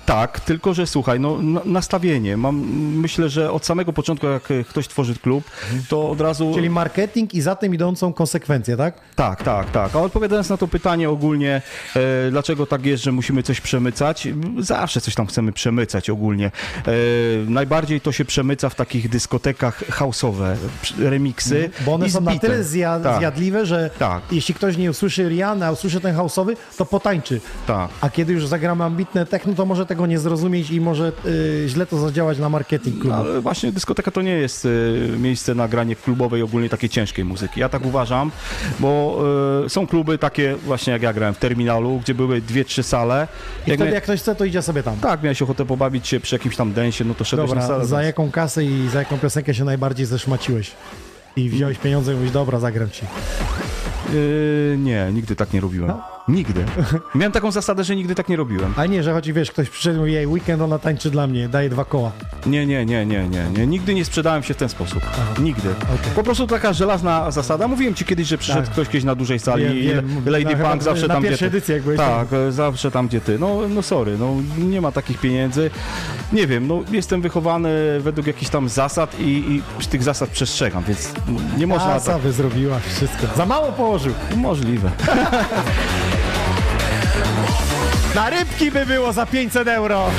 tak, tylko że słuchaj, no na- nastawienie. Mam, myślę, że od samego początku, jak ktoś tworzy klub, to od razu. Czyli marketing i za tym idącą konsekwencje, tak? Tak, tak, tak. A odpowiadając na to pytanie ogólnie, e, dlaczego tak jest, że musimy coś przemycać? Zawsze coś tam chcemy przemycać ogólnie. E, najbardziej to się przemyca w takich dyskotekach house'owe, przy- remiksy. Bo one są na tyle zja- Tak. zjadliwe, że Tak. jeśli ktoś nie usłyszy Rihanna, a usłyszy ten house'owy, to potańczy. Tak. A kiedy już zagramy ambitne techno, to może tego nie zrozumieć i może y, źle to zadziałać na marketing klubu. Ale właśnie dyskoteka to nie jest e, miejsce na granie klubowej, ogólnie takiej ciężkiej muzyki. Ja tak uważam, bo e, są kluby takie właśnie jak ja grałem w terminalu, gdzie były dwie, trzy sale. I Jak wtedy mia- jak ktoś chce, to idzie sobie tam. Tak, miałeś ochotę pobawić się przy jakimś tam densie, no to szedłeś na Dobra, salę. za jaką kasę i za jaką piosenkę się najbardziej zeszmaciłeś? I wziąłeś pieniądze i mówisz, dobra, zagram ci. Yy, nie, nigdy tak nie robiłem. No, Nigdy. Miałem taką zasadę, że nigdy tak nie robiłem. A nie, że chodzi, wiesz, ktoś przyszedł i mówi, jej, weekend ona tańczy dla mnie, daje dwa koła. Nie, nie, nie, nie, nie, nie. Nigdy nie sprzedałem się w ten sposób. Nigdy. okej. Po prostu taka żelazna zasada. Mówiłem ci kiedyś, że przyszedł Tak. ktoś kiedyś na dużej sali Wiem, i wiem. Lady Na- chyba Punk zawsze na tam, gdzie ty. edycji, jak Tak, e, zawsze tam, gdzie ty. No, no sorry, no nie ma takich pieniędzy. Nie wiem, no jestem wychowany według jakichś tam zasad i, i tych zasad przestrzegam, więc nie można Asa tak. wy zrobiłaś wszystko. Za mało położył. Możliwe. Na rybki by było za 500 euro.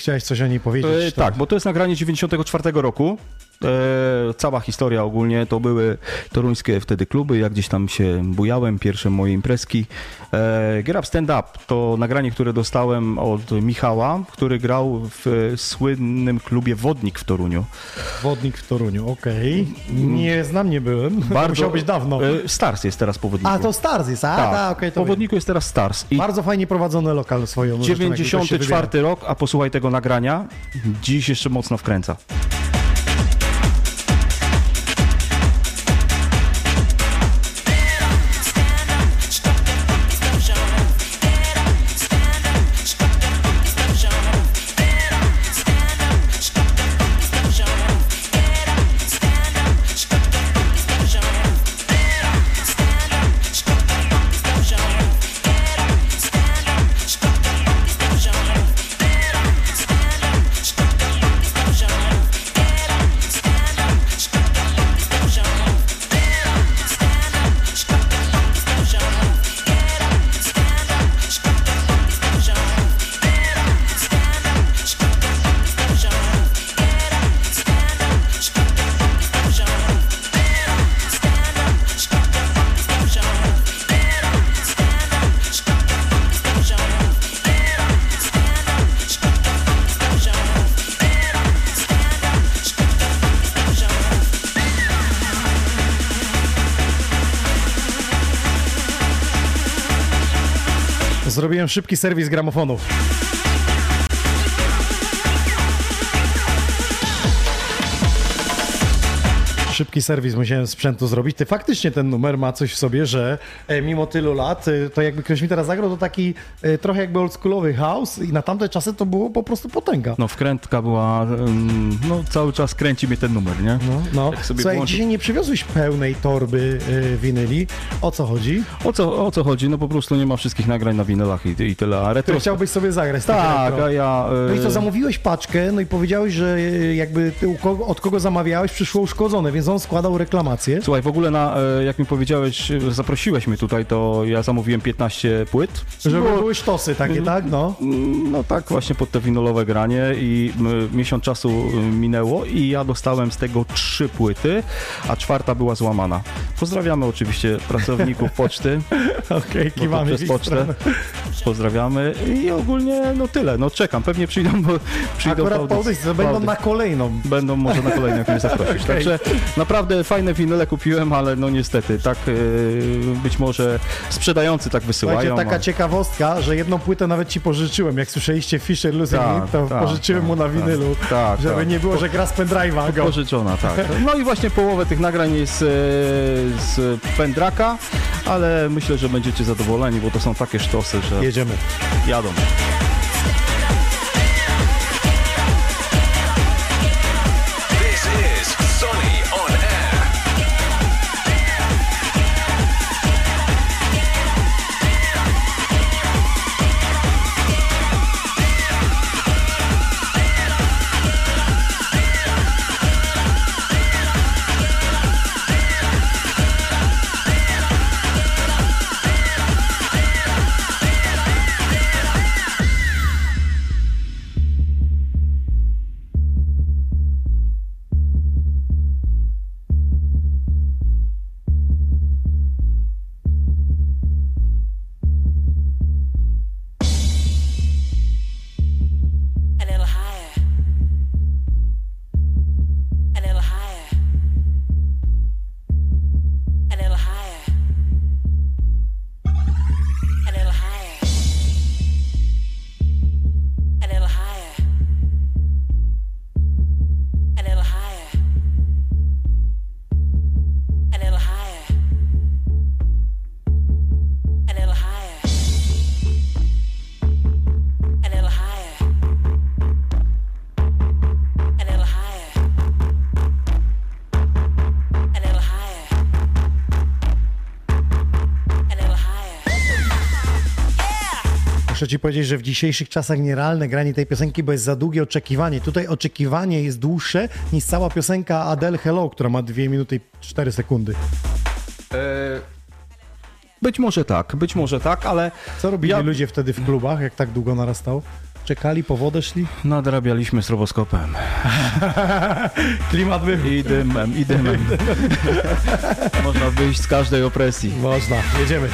Chciałeś coś o niej powiedzieć? E, tak, bo to jest nagranie 94 roku. Cała historia ogólnie to były toruńskie wtedy kluby, jak gdzieś tam się bujałem, pierwsze moje imprezki. E, Get Up Stand Up to nagranie, które dostałem od Michała, który grał w słynnym klubie Wodnik w Toruniu. Wodnik w Toruniu, okej. Nie znam, nie byłem. Musiał być dawno. E, Stars jest teraz po Wodniku. A, to Stars jest, a, tak, okej, to po. Wodniku jest teraz Stars. I Bardzo fajnie prowadzony lokal swoją. zresztą, jak ktoś się wybiera. 94 rok, a posłuchaj tego nagrania, dziś jeszcze mocno wkręca. Szybki serwis gramofonu. Szybki serwis musiałem sprzętu zrobić. Ty faktycznie ten numer ma coś w sobie, że e, mimo tylu lat, e, to jakby ktoś mi teraz zagrał, to taki e, trochę jakby oldschoolowy house i na tamte czasy to było po prostu potęga. No wkrętka była, no cały czas kręci mnie ten numer, nie? No, no. Jak sobie Słuchaj, włączy- dzisiaj nie przywiozłeś pełnej torby winyli. O co chodzi? O co, o co chodzi? No po prostu nie ma wszystkich nagrań na winylach i, i tyle, a retro... Który chciałbyś sobie zagrać? Tak, retro. a ja... No i y, co, zamówiłeś paczkę, no i powiedziałeś, że jakby ty kogo, od kogo zamawiałeś, przyszło uszkodzone, więc on składał reklamację. Słuchaj, w ogóle na, e, jak mi powiedziałeś, e, zaprosiłeś mnie tutaj, to ja zamówiłem 15 płyt. Żeby Było- były sztosy takie, tak? No. No tak, właśnie pod te winylowe granie i miesiąc czasu y, minęło i ja dostałem z tego trzy płyty, a czwarta była złamana. Pozdrawiamy oczywiście pracowników poczty, Okej, to kiwamy przez pocztę. Pozdrawiamy i ogólnie no tyle, no czekam, pewnie przyjdą, bo przyjdą Akurat po audycji. będą na kolejną. Będą może na kolejne, jak mnie zaprosisz. Także Naprawdę fajne winyle kupiłem, ale no niestety, tak e, być może sprzedający tak wysyłają. Słuchajcie, taka ciekawostka, że jedną płytę nawet ci pożyczyłem. Jak słyszeliście Fisher Losing Tak, It, to tak, pożyczyłem tak, mu na winylu, Tak, żeby nie było, że gra z pendrive'a. go. Pożyczona, tak. No i właśnie połowę tych nagrań jest e, z Pendraka, ale myślę, że będziecie zadowoleni, bo to są takie sztosy, że Jedziemy. jadą. Ci powiedzieć, że w dzisiejszych czasach nierealne granie tej piosenki, bo jest za długie oczekiwanie. Tutaj oczekiwanie jest dłuższe niż cała piosenka Adele Hello, która ma 2 minuty i 4 sekundy. Być może tak, być może tak, ale Co robili Ja- ludzie wtedy w klubach, jak tak długo narastało? Czekali, po wodę szli? nadrabialiśmy stroboskopem. Klimat był. I dymem, i dymem. Można wyjść z każdej opresji. Można, jedziemy.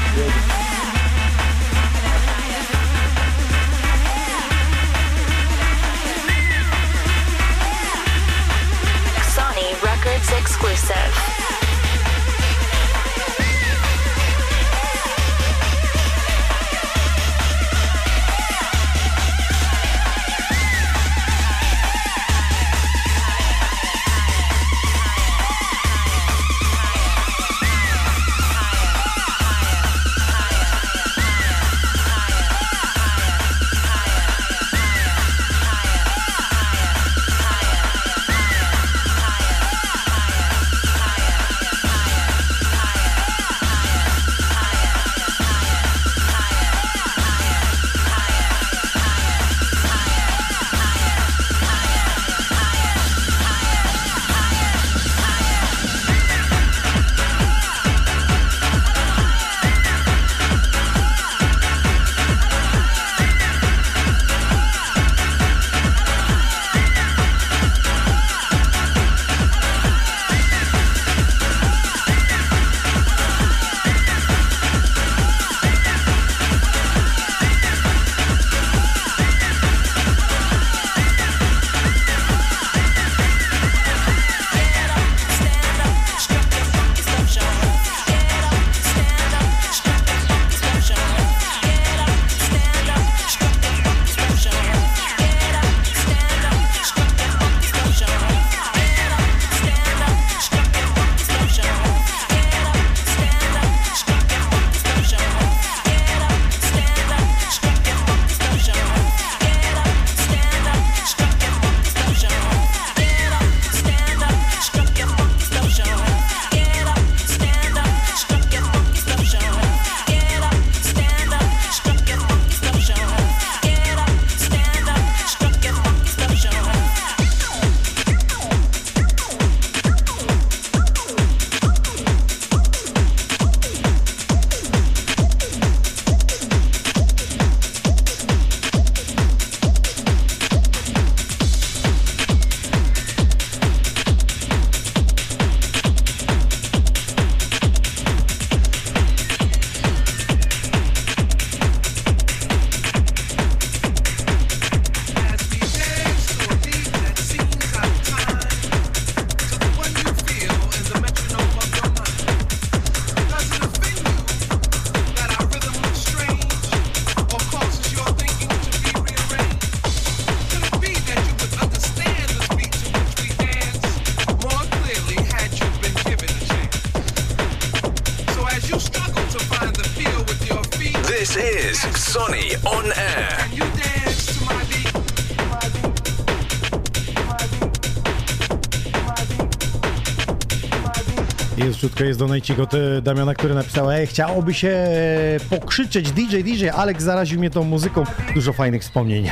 Donajcik od Damiana, który napisał, ej, chciałoby się e, pokrzyczeć DJ, DJ, Alex zaraził mnie tą muzyką. Dużo fajnych wspomnień.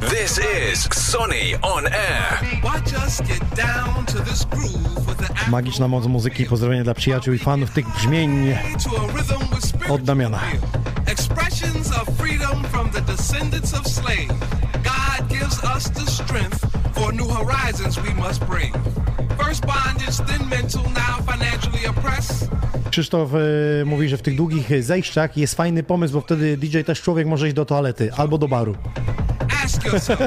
This is Sonny on air. Magiczna moc muzyki, pozdrowienia dla przyjaciół i fanów tych brzmień od Damiana. Krzysztof e, mówi, że w tych długich zejściach jest fajny pomysł, bo wtedy DJ też człowiek może iść do toalety albo do baru. Yourself,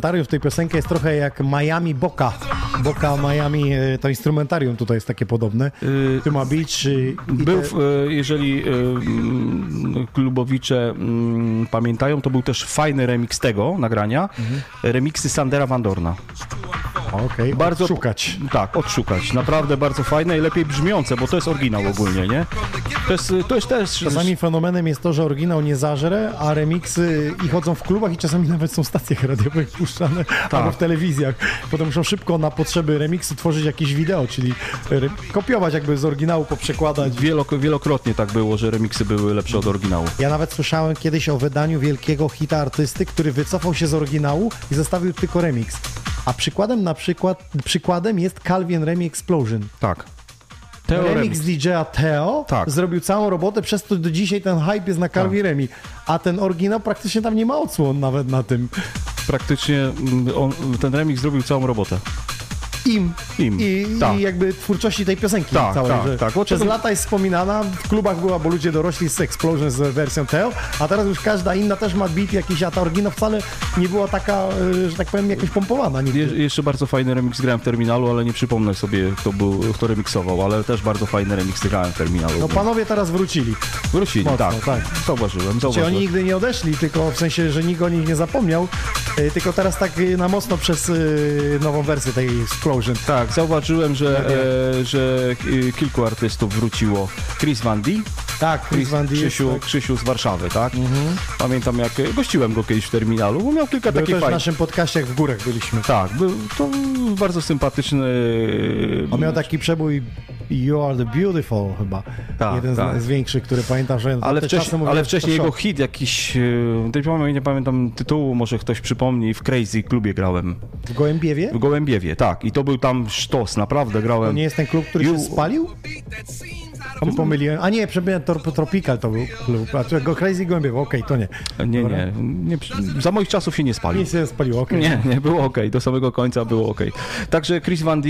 beat? Instrumentarium w tej piosence jest trochę jak Miami Boca. Boca Miami, e, to instrumentarium tutaj jest takie podobne. Tyma Beach. e, i Był, te- e, jeżeli e, klubowicze pamiętają, to był też fajny remix tego nagrania. Remiksy Sandera Van Dorna. Okej, Bardzo szukać. Tak, odszukać. Naprawdę bardzo fajne i lepiej brzmiące, bo to jest oryginał ogólnie, nie? To jest, to jest też... Czasami fenomenem jest to, że oryginał nie zażre, a remiksy i chodzą w klubach i czasami nawet są w stacjach radiowych puszczane albo w telewizjach. Potem muszą szybko na potrzeby remiksu tworzyć jakieś wideo, czyli kopiować jakby z oryginału, poprzekładać. Wielok, wielokrotnie tak było, że remiksy były lepsze od oryginału. Ja nawet słyszałem kiedyś o wydaniu wielkiego hita artysty, który wycofał się z oryginału i zostawił tylko remix. A przykładem na przykład, przykładem jest Calvin Remi Explosion. Tak. Teo remix DJ-a Theo Tak. zrobił całą robotę, przez to do dzisiaj ten hype jest na Calvin Remi. A ten oryginał praktycznie tam nie ma odsłon nawet na tym. Praktycznie mm, on, ten remix zrobił całą robotę. Im. Im, I, tak. i jakby twórczości tej piosenki Tak, całej. tak, tak. Przez to- lata jest wspominana, w klubach była, bo ludzie dorośli z Explosion z wersją Theo, a teraz już każda inna też ma beat jakiś, a ta oryginał wcale nie była taka, y, że tak powiem, jakoś pompowana. nigdy. Je, jeszcze bardzo fajny remix grałem w terminalu, ale nie przypomnę sobie, kto, był, kto remiksował, ale też bardzo fajny remix grałem w terminalu. No panowie teraz wrócili. Wrócili, mocno, tak. tak. Zauważyłem, Czy zauważyłem. oni nigdy nie odeszli, tylko w sensie, że nikt o nich nie zapomniał, y, tylko teraz tak y, na mocno przez nową wersję tej Explosion. Tak, zauważyłem, że, e, że e, kilku artystów wróciło. Chris Van D, Tak, Chris Van D Krzysiu, tak. Mhm. Krzysiu z Warszawy, tak? Pamiętam jak e, gościłem go kiedyś w terminalu, bo miał kilka Był takich też w fajnych... naszym podcaście, jak w górach byliśmy. Tak, był to bardzo sympatyczny... On miał taki przebój You Are The Beautiful chyba. Tak, Jeden tak. z, z większych, który pamiętam, że Ale, ale wcześniej jego szok. hit jakiś, e, tej nie pamiętam tytułu, może ktoś przypomni, w Crazy klubie grałem. W Gołębiewie? W Gołębiewie, tak. I to był tam sztos, naprawdę grałem. To nie jest ten klub, który You- się spalił? Czy pomyliłem? A nie, przebiłem Tor- Tropical to był klub. A czy go Crazy Gołębiewo, okej, to nie. Nie, nie, nie. Za moich czasów się nie spalił. Nie się spaliło, okej. Nie, nie, było ok, do samego końca było ok. Także Chris Van D,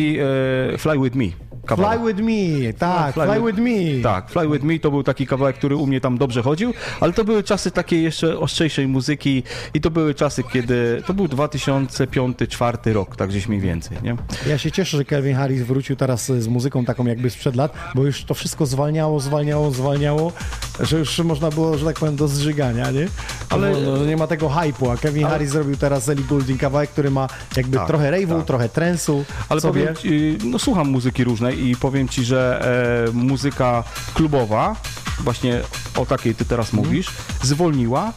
e, Fly With Me. Kawałek. Fly with me, tak, Fly fly, with- with me. Tak, Fly With Me to był taki kawałek, który u mnie tam dobrze chodził, ale to były czasy takiej jeszcze ostrzejszej muzyki i to były czasy, kiedy, to był 2005-2004 rok, tak gdzieś mniej więcej, nie? Ja się cieszę, że Calvin Harris wrócił teraz z muzyką taką jakby sprzed lat, bo już to wszystko zwalniało, zwalniało, zwalniało, że już można było, że tak powiem, do zżygania, nie? Ale Ale- no, nie ma tego hypu, a Kevin Harris zrobił teraz Ellie Goulding kawałek, który ma jakby Tak, trochę rave'u, tak. trochę trensu, Ale sobie. powiem no słucham muzyki różnej i powiem ci, że e, muzyka klubowa, właśnie o takiej ty teraz Mhm. mówisz, zwolniła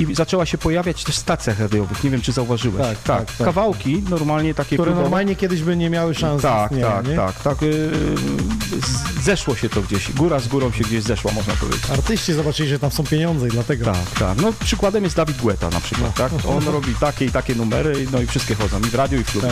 i zaczęła się pojawiać też stacjach radiowych. Nie wiem, czy zauważyłeś. Tak, tak, tak. Kawałki normalnie takie które klubowe. normalnie kiedyś by nie miały szans Tak, istnienia, tak, nie? tak, tak. y, Zeszło się to gdzieś. Góra z górą się gdzieś zeszła, można powiedzieć. Artyści zobaczyli, że tam są pieniądze i dlatego. Tak, tak. No przykładem jest Dawid Guetta na przykład, tak? On robi takie i takie numery, no i wszystkie chodzą. I w radiu, i w klubie.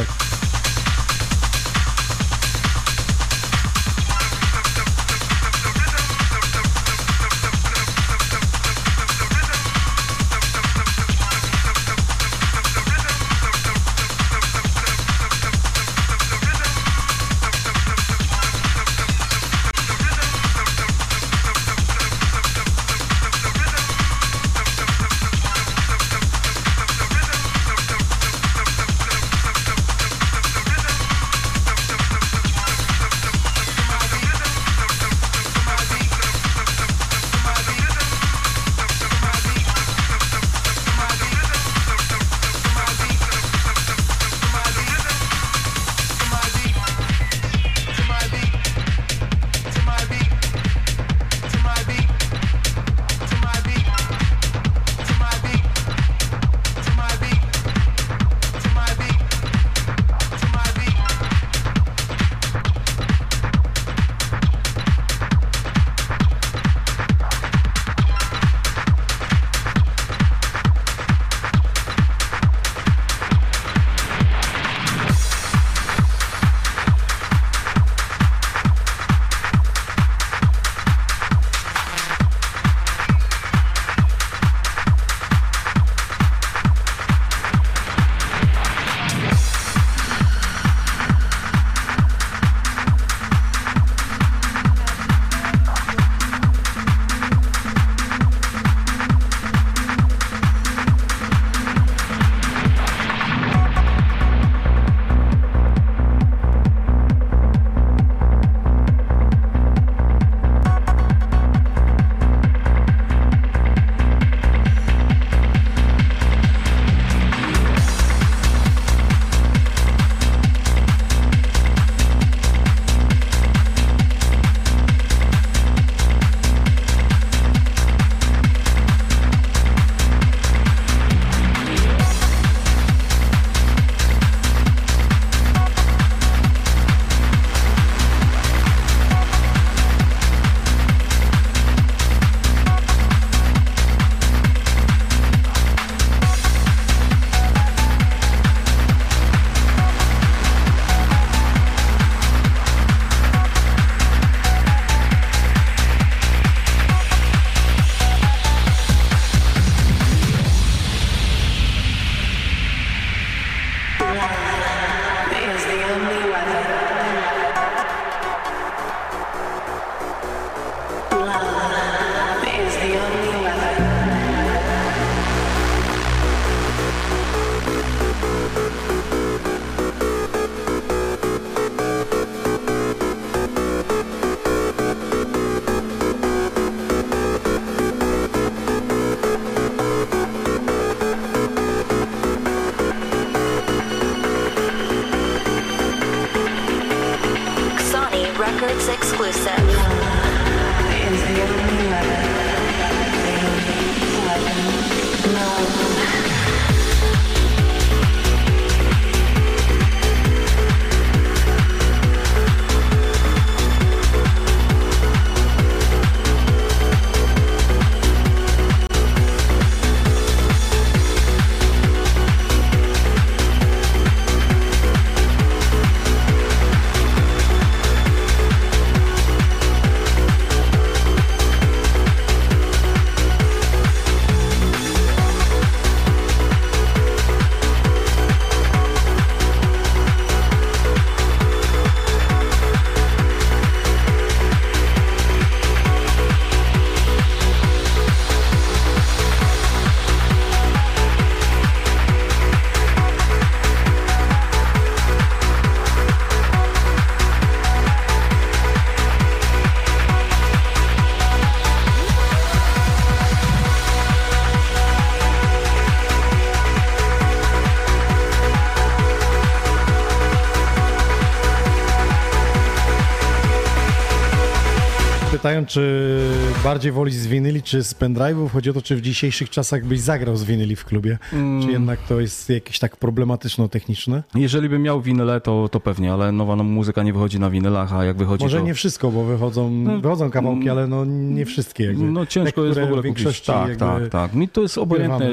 Pytają, czy bardziej woli z winyli, czy z pendrive'ów. Chodzi o to, czy w dzisiejszych czasach byś zagrał z winyli w klubie, czy jednak to jest jakieś tak problematyczno-techniczne? Jeżeli bym miał winyle, to, to pewnie, ale nowa no, muzyka nie wychodzi na winylach, a jak wychodzi Może to... nie wszystko, bo wychodzą, wychodzą kawałki, ale no nie wszystkie. Jakby. No ciężko Te, jest w ogóle kupić. Tak, tak, tak. Mi to jest obojętne,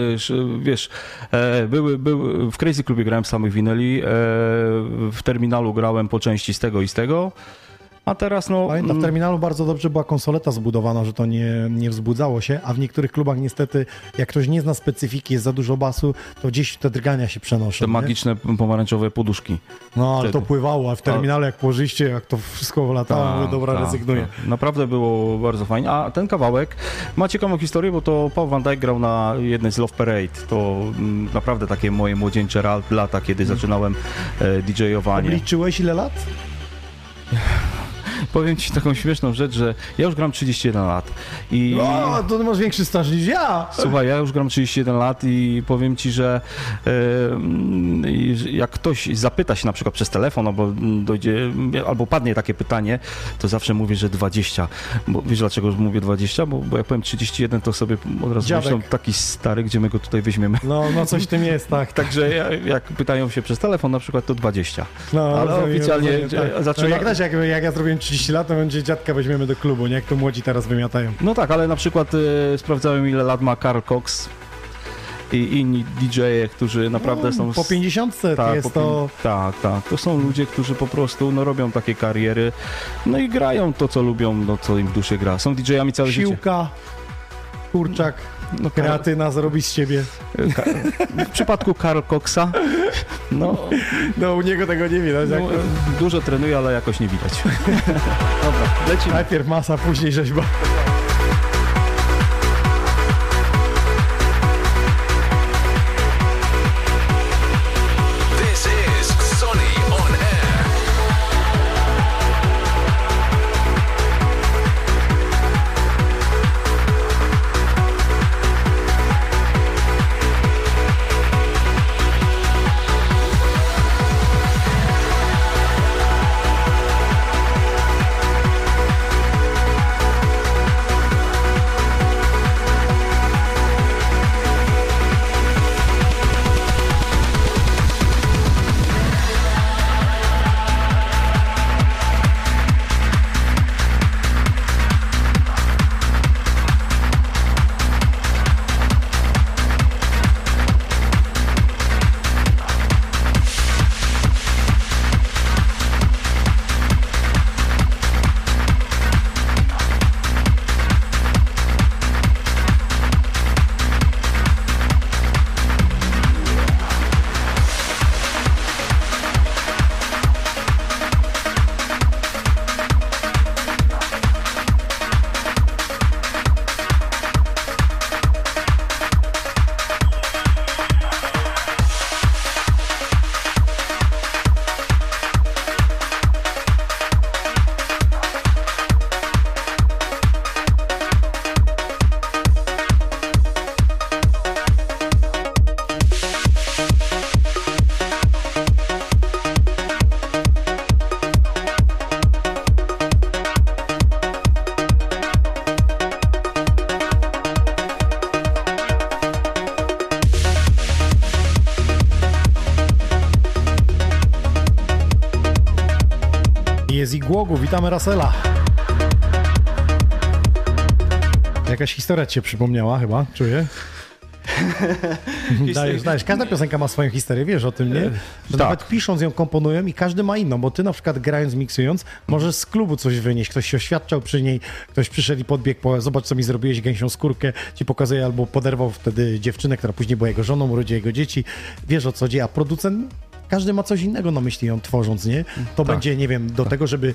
wiesz, e, były, były, w Crazy Clubie grałem samych winyli, e, w terminalu grałem po części z tego i z tego, a teraz no... Pamiętam, w mm, terminalu bardzo dobrze była konsoleta zbudowana, że to nie, nie wzbudzało się, a w niektórych klubach niestety, jak ktoś nie zna specyfiki, jest za dużo basu, to gdzieś te drgania się przenoszą. te nie? magiczne pomarańczowe poduszki. No, ale to wtedy. pływało, a w terminalu jak położyście, jak to wszystko latało, mówię, dobra, tak, rezygnuję. tak. Naprawdę było bardzo fajnie. A ten kawałek ma ciekawą historię, bo to Paul Van Dyke grał na jednej z Love Parade. To mm, naprawdę takie moje młodzieńcze lata, kiedy Mm. zaczynałem e, DJ-owanie. Obliczyłeś ile lat? Powiem ci taką śmieszną rzecz, że ja już gram 31 lat i... O, to ty masz większy staż niż ja! Słuchaj, ja już gram 31 lat i powiem ci, że że jak ktoś zapyta się na przykład przez telefon, albo dojdzie, albo padnie takie pytanie, to zawsze mówię, że 20. Bo wiesz dlaczego mówię 20? Bo, bo jak powiem 31, to sobie od razu Dziadek. myślą, taki stary, gdzie my go tutaj weźmiemy. No, no coś tym jest, tak. tak. Także ja, jak pytają się przez telefon na przykład, to 20. No, Ale oficjalnie, rozumiem, e, zaczyna- No, jak, też, jak, jak ja zrobiłem 30 lat, to będzie dziadka weźmiemy do klubu, nie? Jak to młodzi teraz wymiatają. No tak, ale na przykład e, sprawdzałem ile lat ma Karl Cox i inni DJ-e, którzy naprawdę są... No, Po 50 to Tak, jest po pię- to... tak, tak. To są ludzie, którzy po prostu no, robią takie kariery, no i grają to, co lubią, no, co im w duszy gra. Są DJ-ami całe życie. Siłka, kurczak, No, kreatyna zrobi z ciebie. w przypadku Karl Coxa, no, No u niego tego nie widać. no jak to... dużo trenuje, ale jakoś nie widać. Dobra, lecimy. Najpierw masa, później rzeźba. Witamy Rasela. Jakaś historia ci się przypomniała chyba, czuję. dajesz, dajesz. Każda piosenka ma swoją historię, wiesz o tym, nie? Że tak. nawet pisząc ją, komponują i każdy ma inną, bo ty na przykład grając, miksując, możesz z klubu coś wynieść, ktoś się oświadczał przy niej, ktoś przyszedł i podbiegł, po, zobacz co mi zrobiłeś, gęsią skórkę, ci pokazuje, albo poderwał wtedy dziewczynę, która później była jego żoną, urodzi jego dzieci, wiesz o co dzieje, a producent każdy ma coś innego na myśli ją tworząc, nie? To będzie, nie wiem, do tego, żeby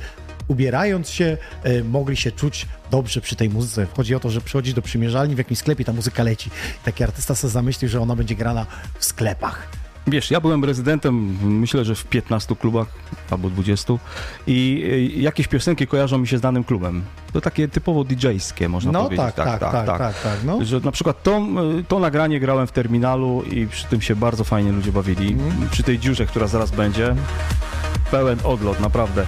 ubierając się, e, mogli się czuć dobrze przy tej muzyce. Chodzi o to, że przychodzisz do przymierzalni w jakimś sklepie, ta muzyka leci. Taki artysta sobie zamyślił, że ona będzie grana w sklepach. Wiesz, ja byłem rezydentem, myślę, że w 15 klubach albo 20 i y, jakieś piosenki kojarzą mi się z danym klubem. To takie typowo DJ-skie, można No powiedzieć. tak, tak, tak, tak, tak, no. Że na przykład to, y, to nagranie grałem w terminalu i przy tym się bardzo fajnie ludzie bawili. Mhm. Przy tej dziurze, która zaraz będzie. Pełen odlot, naprawdę.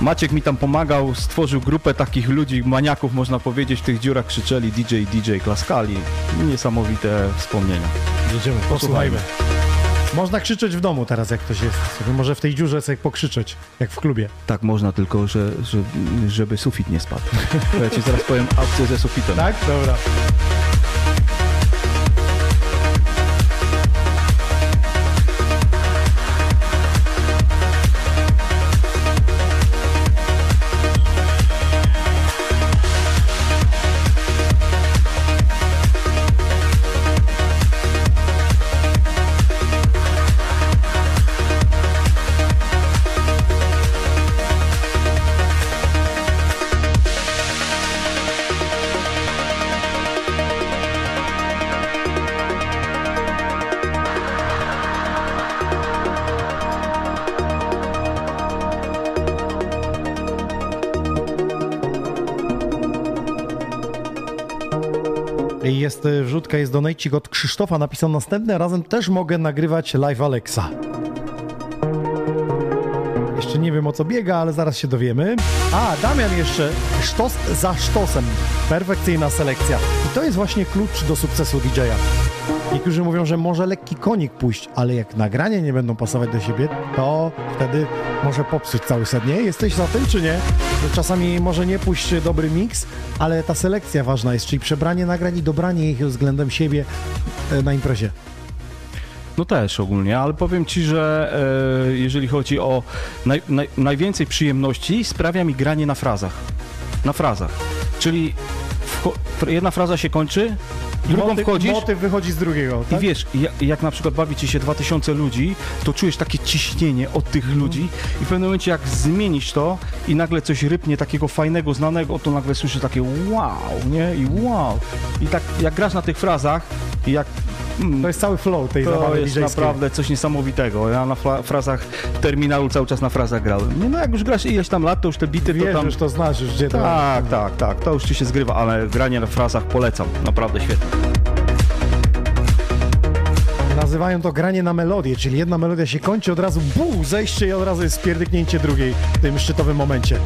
Maciek mi tam pomagał, stworzył grupę takich ludzi, maniaków można powiedzieć, w tych dziurach krzyczeli DJ, DJ, klaskali. Niesamowite wspomnienia. Jedziemy, posłuchajmy. Można krzyczeć w domu teraz, jak ktoś jest. Sobie Może w tej dziurze sobie pokrzyczeć, jak w klubie. Tak można, tylko że, że, żeby sufit nie spadł. Ja ci zaraz powiem akcję ze sufitem. Tak? Dobra. Wrzutka, jest donajcik od Krzysztofa. Napisał następnym razem też mogę nagrywać live Alexa. Jeszcze nie wiem o co biega, ale zaraz się dowiemy. A, Damian jeszcze. Sztos za sztosem. Perfekcyjna selekcja. I to jest właśnie klucz do sukcesu DJ-a. Niektórzy mówią, że może lekki konik pójść, ale jak nagrania nie będą pasować do siebie, to wtedy może popsuć cały set. Nie? Jesteś za tym, czy nie? Że czasami może nie pójść dobry miks, ale ta selekcja ważna jest, czyli przebranie nagrań i dobranie ich względem siebie e, na imprezie. No też ogólnie, ale powiem ci, że e, jeżeli chodzi o naj, naj, najwięcej przyjemności sprawia mi granie na frazach. Na frazach. Czyli wcho- jedna fraza się kończy, drugą motyw, wchodzisz motyw wychodzi z drugiego, i tak? wiesz, jak, na przykład bawi ci się 2000 ludzi, to czujesz takie ciśnienie od tych ludzi i w pewnym momencie jak zmienisz to i nagle coś rypnie takiego fajnego, znanego, to nagle słyszysz takie wow, nie? I wow. I tak jak grasz na tych frazach i jak To jest cały flow tej to zabawy jest DJ-skiej. naprawdę coś niesamowitego. Ja na fra- frazach w terminalu cały czas na frazach grałem. Nie, no jak już grasz ileś tam lat, to już te bity Wiesz, to tam... już to znasz, już gdzie to... Tak, tak, tak, to już ci się zgrywa, ale granie na frazach polecam. Naprawdę świetnie. Nazywają to granie na melodię, czyli jedna melodia się kończy, od razu bu, zejście i od razu jest spierdyknięcie drugiej w tym szczytowym momencie.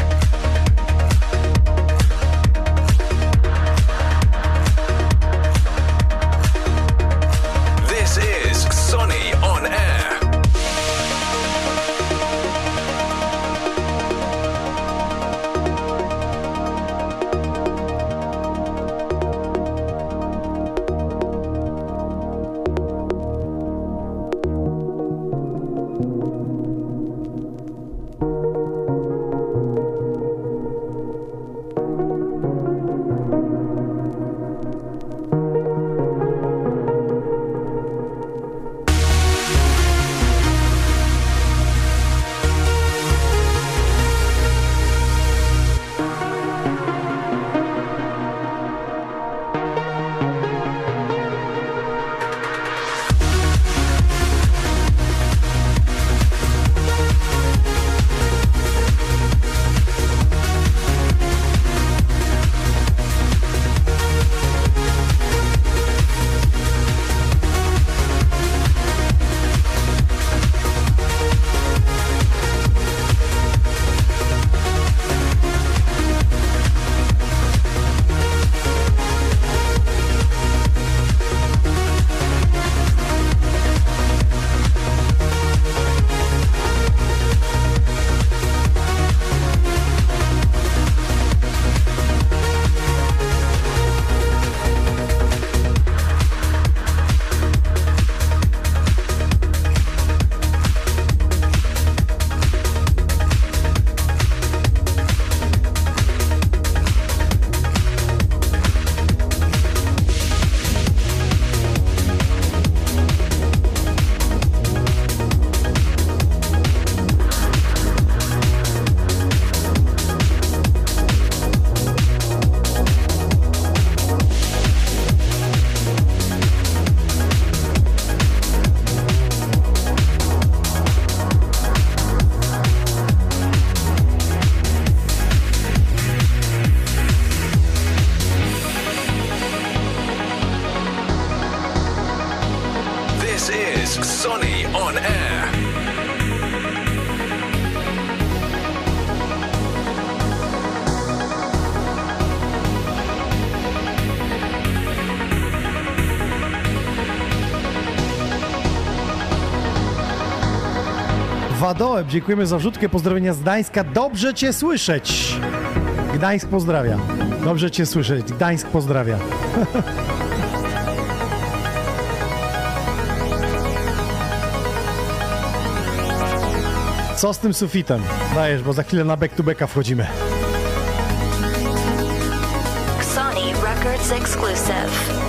Wadoeb, dziękujemy za wrzutkę, pozdrowienia z Gdańska. Dobrze Cię słyszeć. Gdańsk pozdrawia. Dobrze Cię słyszeć. Gdańsk pozdrawia. Co z tym sufitem? Dajesz, bo za chwilę na back to backa wchodzimy. Sony Records exclusive.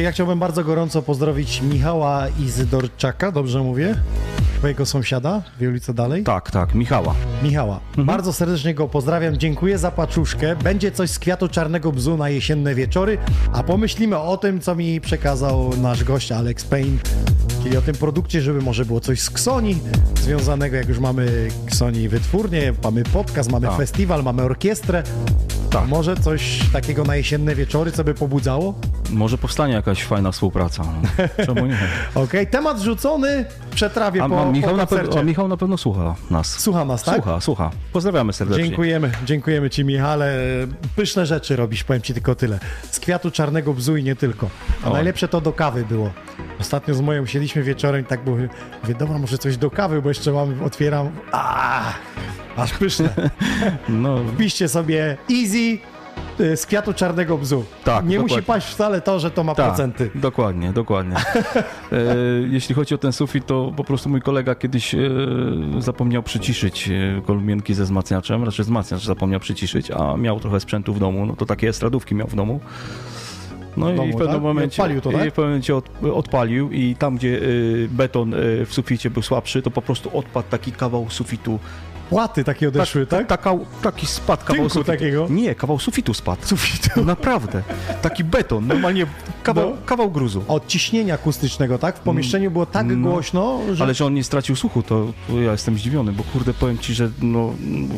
Ja chciałbym bardzo gorąco pozdrowić Michała Izydorczaka, dobrze mówię? Twojego sąsiada, w ulicy dalej? Tak, tak, Michała. Michała. Bardzo serdecznie go pozdrawiam. Dziękuję za paczuszkę. Będzie coś z kwiatu czarnego bzu na jesienne wieczory, a pomyślimy o tym, co mi przekazał nasz gość Alex Payne, czyli o tym produkcie, żeby może było coś z Ksoni związanego, jak już mamy Ksoni wytwórnię, mamy podcast, mamy Tak. festiwal, mamy orkiestrę. Tak. Może coś takiego na jesienne wieczory, co by pobudzało? Może powstanie jakaś fajna współpraca. No. Czemu nie? Okej, temat rzucony, przetrawię A, po, a, Michał po na koncercie. Michał na pewno słucha nas. Słucha nas, tak? Słucha, słucha. Pozdrawiamy serdecznie. Dziękujemy, dziękujemy Ci Michale. Pyszne rzeczy robisz, powiem Ci tylko tyle. Z kwiatu czarnego bzu i nie tylko. A O. najlepsze to do kawy było. Ostatnio z moją siedliśmy wieczorem i tak było, mówię, dobra, może coś do kawy, bo jeszcze mam, otwieram, a, aż pyszne. No, Piszcie sobie easy z kwiatu czarnego bzu. Tak, Nie musi dokładnie. paść wcale to, że to ma tak, procenty. dokładnie, dokładnie. e, jeśli chodzi o ten sufit, to po prostu mój kolega kiedyś e, zapomniał przyciszyć e, kolumienki ze wzmacniaczem, raczej wzmacniacz zapomniał przyciszyć, a miał trochę sprzętu w domu, no to takie estradówki miał w domu. No domu, i w pewnym tak? I momencie, odpalił to, i tak? w pewnym momencie od, odpalił i tam, gdzie y, beton y, w suficie był słabszy, to po prostu odpadł taki kawał sufitu. Płaty takie odeszły, tak? Taka, taki spadł kawał Tynku sufitu. takiego? Nie, kawał sufitu spadł. Sufitu. Naprawdę. Taki beton, normalnie kawał, No. kawał gruzu. Od ciśnienia akustycznego, tak? W pomieszczeniu było tak No. głośno, że... Ale że on nie stracił słuchu, to, ja jestem zdziwiony, bo kurde, powiem ci, że no,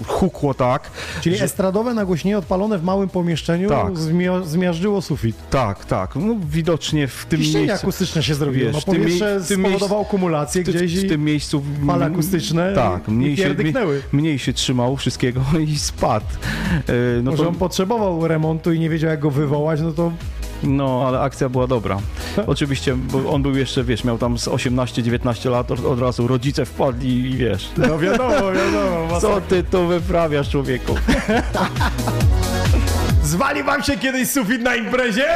hukło tak. Czyli że, estradowe nagłośnienie odpalone w małym pomieszczeniu Tak. zmia- zmiażdżyło sufit. Tak, tak. No, widocznie w tym Ciśnienie miejscu... akustyczne się zrobiło. wiesz, no w powietrze w tym spowodowało kumulację w, gdzieś w i tym miejscu fale akustyczne tak, mniej się, pierdyknęły. Mniej się trzymał wszystkiego i spadł. E, No, Może to, on potrzebował remontu i nie wiedział jak go wywołać, no to no, ale akcja była dobra. Oczywiście, bo on był jeszcze, wiesz, miał tam z 18-19 lat, od, razu rodzice wpadli i wiesz, no wiadomo, wiadomo. co ty tu wyprawiasz, człowieku? Zwali wam się kiedyś sufit na imprezie?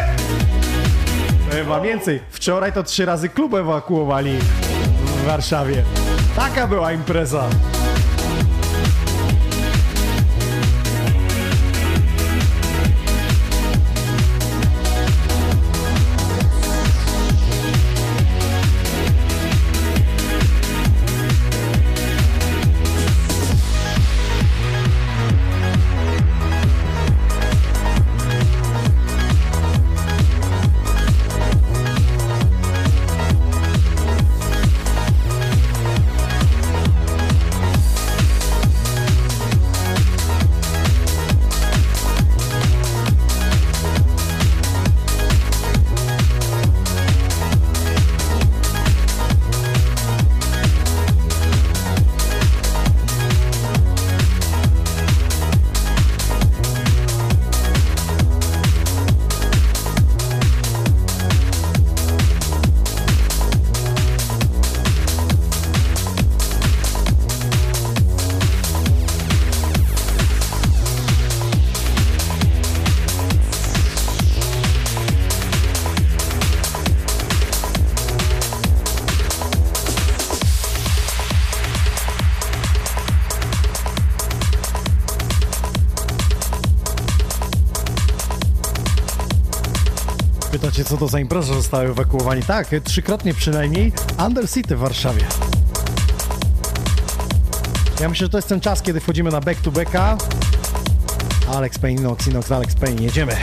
Chyba więcej. Wczoraj to trzy razy klub ewakuowali w Warszawie. Taka była impreza. To za impreza, zostały ewakuowani? Tak, trzykrotnie przynajmniej Undercity w Warszawie. Ja myślę, że to jest ten czas, kiedy wchodzimy na back to backa. Alex Payne, Inox, Inox, Alex Payne, jedziemy.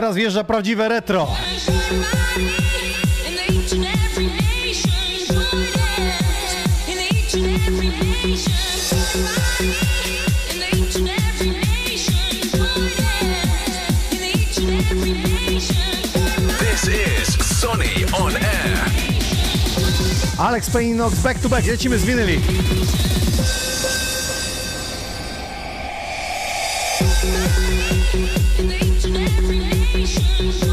Teraz wjeżdża prawdziwe retro. This is Sonny on air. Alex Payne Knox back to back, lecimy z winyli. Every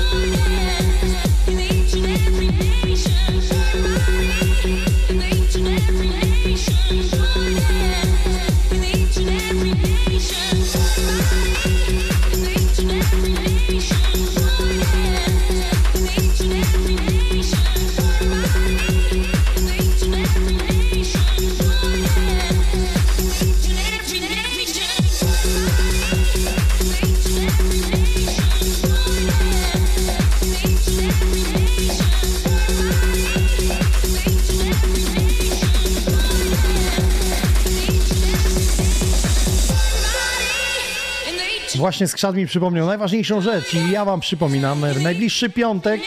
Właśnie skrzat mi przypomniał najważniejszą rzecz i ja wam przypominam, najbliższy piątek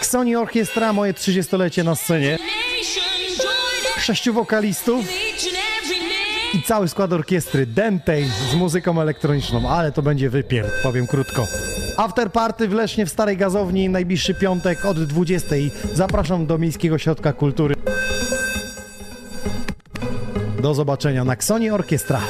Sony Orkiestra, moje 30-lecie na scenie, sześciu wokalistów i cały skład orkiestry Dentej z muzyką elektroniczną, ale to będzie wypier, powiem krótko. After party w Lesznie w Starej Gazowni, najbliższy piątek od 20. Zapraszam do Miejskiego Ośrodka Kultury. Do zobaczenia na Ksonie Orkiestra.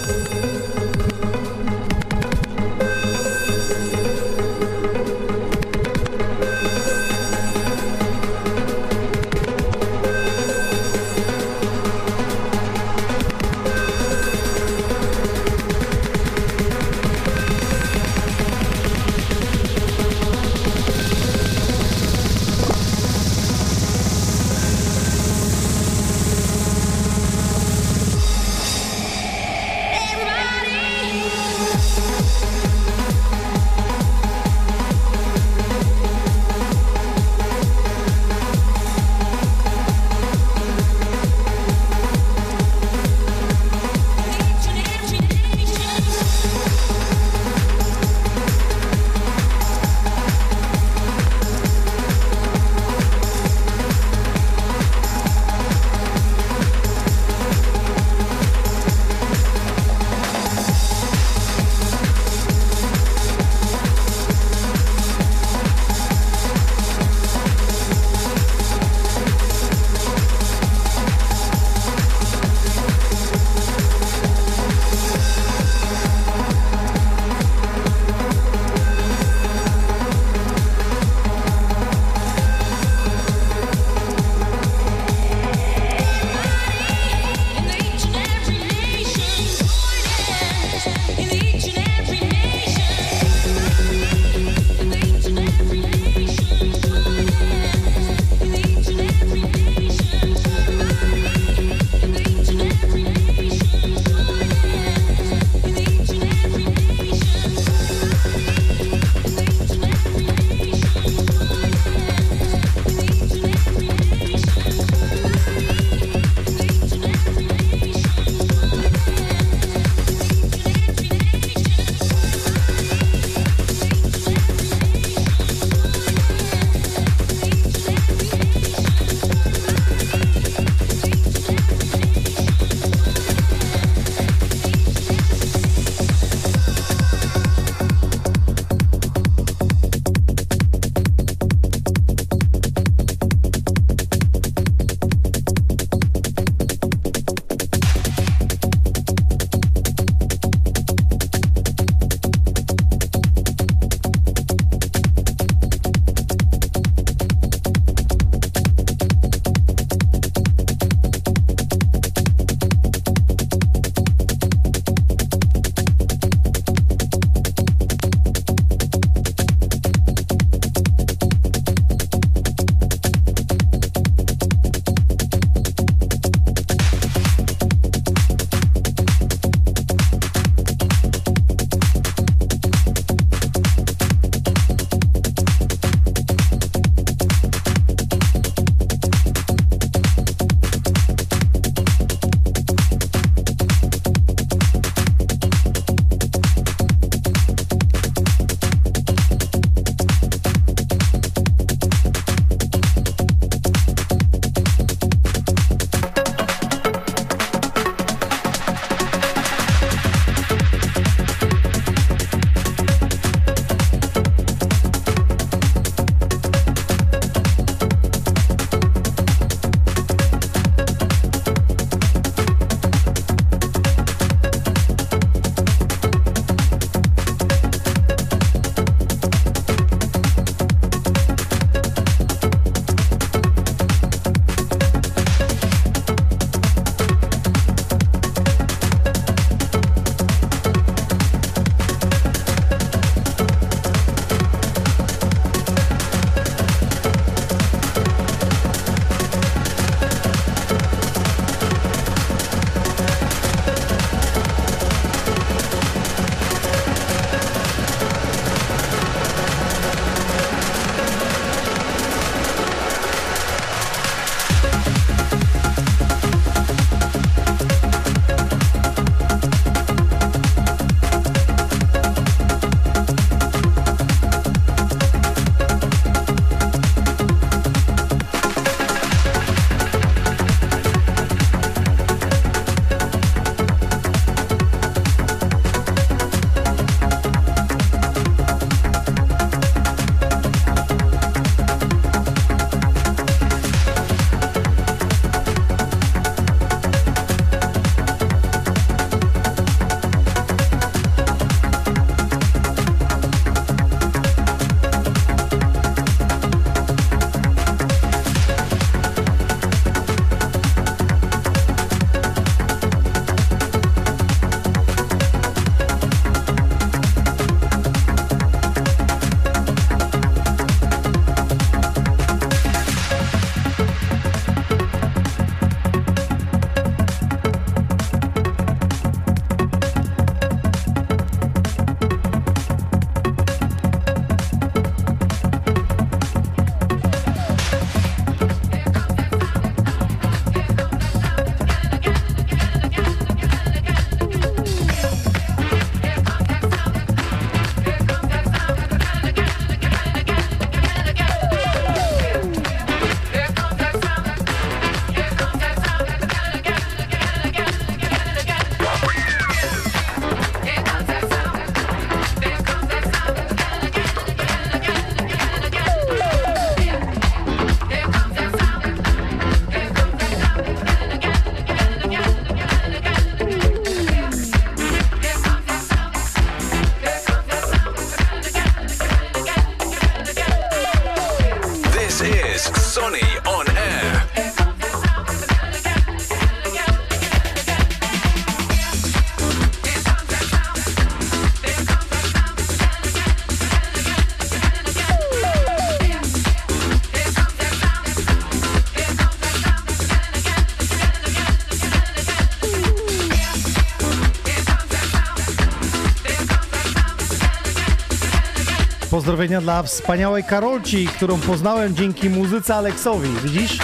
Pozdrowienia dla wspaniałej Karolci, którą poznałem dzięki muzyce Aleksowi. Widzisz?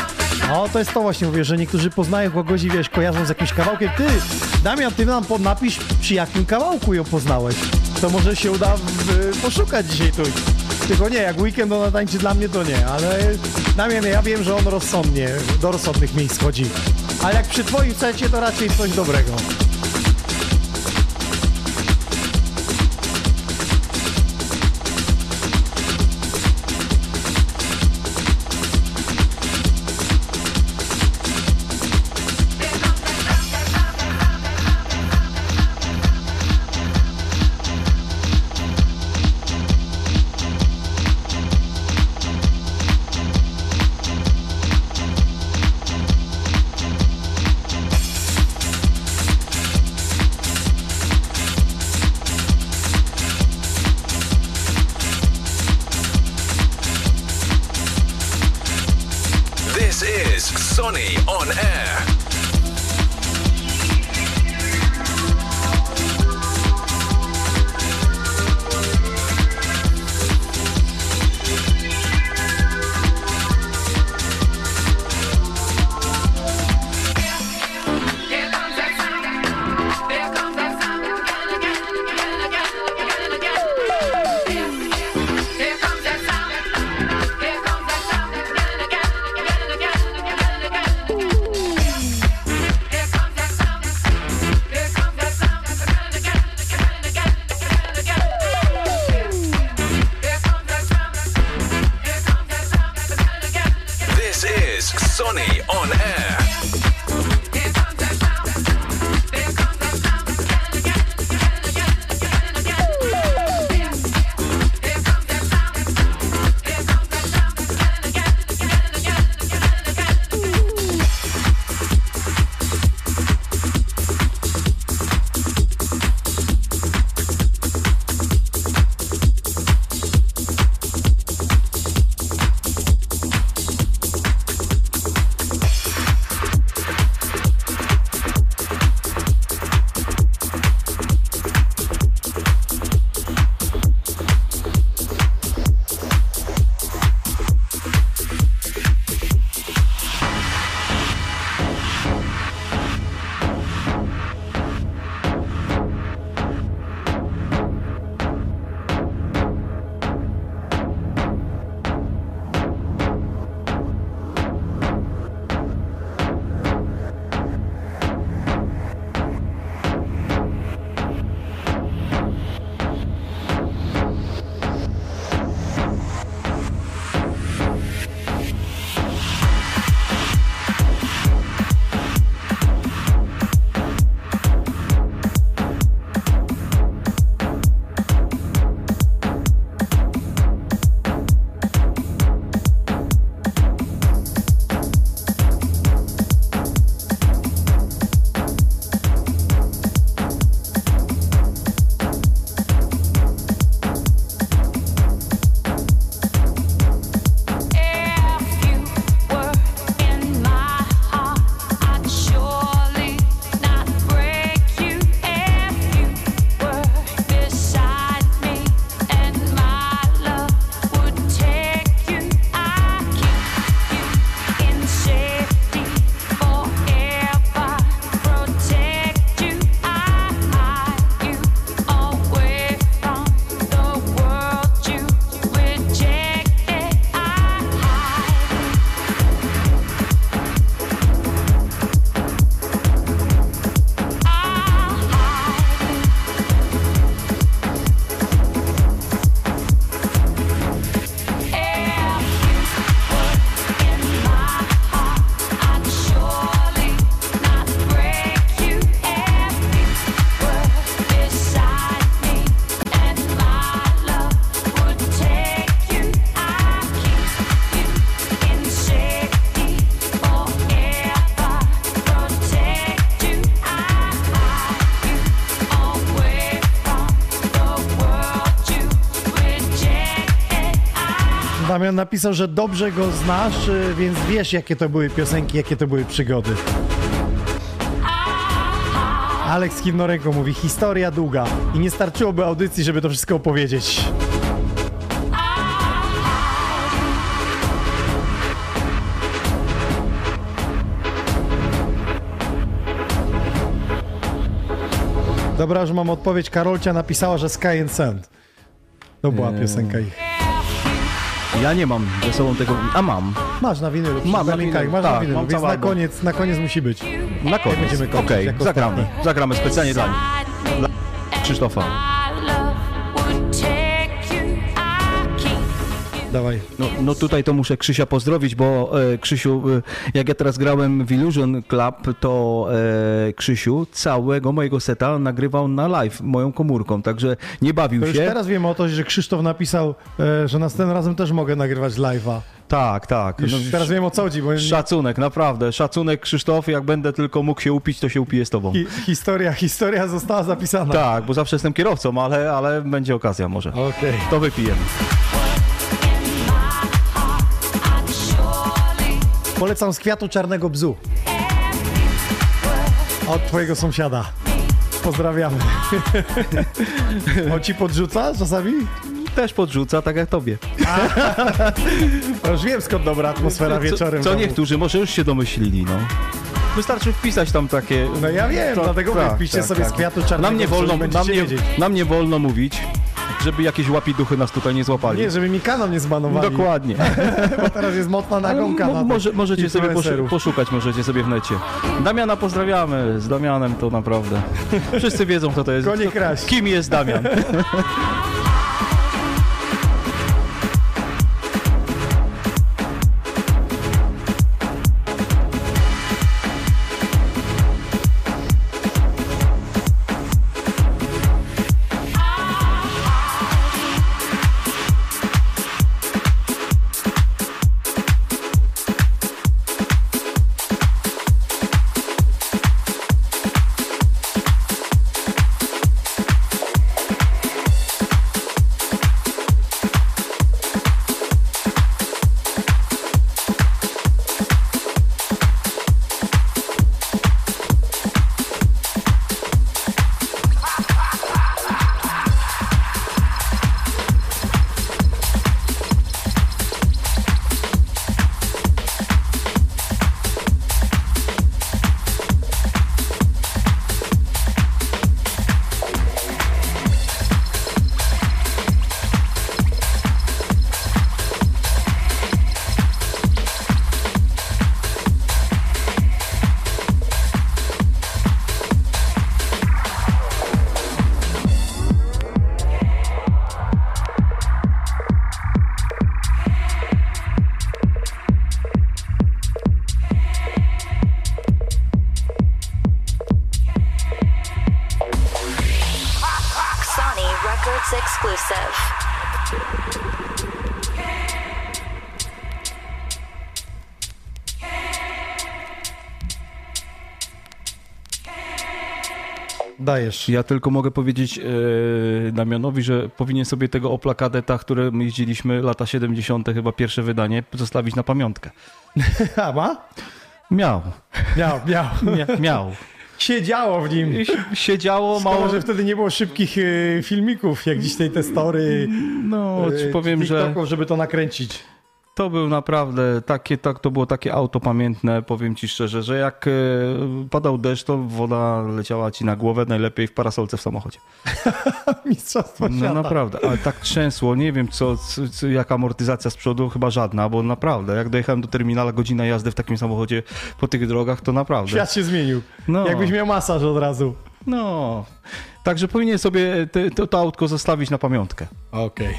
O, to jest to właśnie, mówię, że niektórzy poznają kogoś i wiesz, kojarzą z jakimś kawałkiem. Ty, Damian, ty nam napisz, przy jakim kawałku ją poznałeś. To może się uda w, poszukać dzisiaj tu. Tylko nie, jak weekend ona tańczy dla mnie, to nie, ale Damian, ja wiem, że on rozsądnie, do rozsądnych miejsc chodzi. Ale jak przy twoim secie, to raczej coś dobrego. Damian napisał, że dobrze go znasz, y, więc wiesz, jakie to były piosenki, jakie to były przygody. Aleks Kiwnorenko mówi, historia długa i nie starczyłoby audycji, żeby to wszystko opowiedzieć. Dobra, już mam odpowiedź. Karolcia napisała, że Sky and Sand. To była piosenka ich. Ja nie mam ze sobą tego. A mam. Masz na winylu, Mam na linkach, masz tak, na winylu, więc na album. koniec, na koniec musi być. Na koniec. będziemy Okej, kończyć jako zagramy. ostatni. Zagramy specjalnie dla nich. Dla Krzysztofa. Dawaj. No, no tutaj to muszę Krzysia pozdrowić, bo e, Krzysiu, e, jak ja teraz grałem w Illusion Club, to e, Krzysiu całego mojego seta nagrywał na live moją komórką, także nie bawił To już się. teraz wiem o to, że Krzysztof napisał, e, że następnym razem też mogę nagrywać live'a. Tak, tak. Już No, teraz wiem o co chodzi, bo Szacunek, naprawdę. Szacunek Krzysztof, jak będę tylko mógł się upić, to się upiję z tobą. hi, historia, historia została zapisana. Tak, bo zawsze jestem kierowcą, ale, ale będzie okazja może. Okej. To wypijemy. Polecam z kwiatu czarnego bzu. Od twojego sąsiada. Pozdrawiamy. On ci podrzuca czasami? Też podrzuca, tak jak tobie. Ja Już wiem skąd dobra atmosfera wieczorem. Co, co niektórzy może już się domyślili, no. Wystarczy wpisać tam takie... No ja wiem, To- dlatego tak, wpiszcie tak, sobie tak. z kwiatu czarnego Nam nie wolno, nam nie, nam nie wolno mówić, żeby jakieś łapiduchy nas tutaj nie złapali. Nie, żeby mi kanał nie zbanowali. Dokładnie. Bo teraz jest mocna nagonka na może, możecie sobie poszukać, możecie sobie w necie. Damiana pozdrawiamy, z Damianem to naprawdę. Wszyscy wiedzą, kto to jest. Kto-. Kim jest Damian? Dajesz. Ja tylko mogę powiedzieć e, Damianowi, że powinien sobie tego Opla Kadeta, które my jeździliśmy lata 70., chyba pierwsze wydanie, zostawić na pamiątkę. A, ma? Miał. Miał, miał. Mia, miał. Siedziało w nim. Siedziało Mało, mało. że wtedy nie było szybkich y, filmików, jak dziś tej te story. No, y, powiem, że TikToków, żeby to nakręcić. To był naprawdę takie, tak, to było takie auto pamiętne, powiem ci szczerze, że jak e, padał deszcz, to woda leciała ci na głowę, najlepiej w parasolce w samochodzie. Mistrzostwo No świata. naprawdę, ale tak trzęsło, nie wiem co, co, jaka amortyzacja z przodu, chyba żadna, bo naprawdę, jak dojechałem do terminala, godzina jazdy w takim samochodzie po tych drogach, to naprawdę. Świat się zmienił. No. Jakbyś miał masaż od razu. No, także powinien sobie te, to, to autko zostawić na pamiątkę. Okej.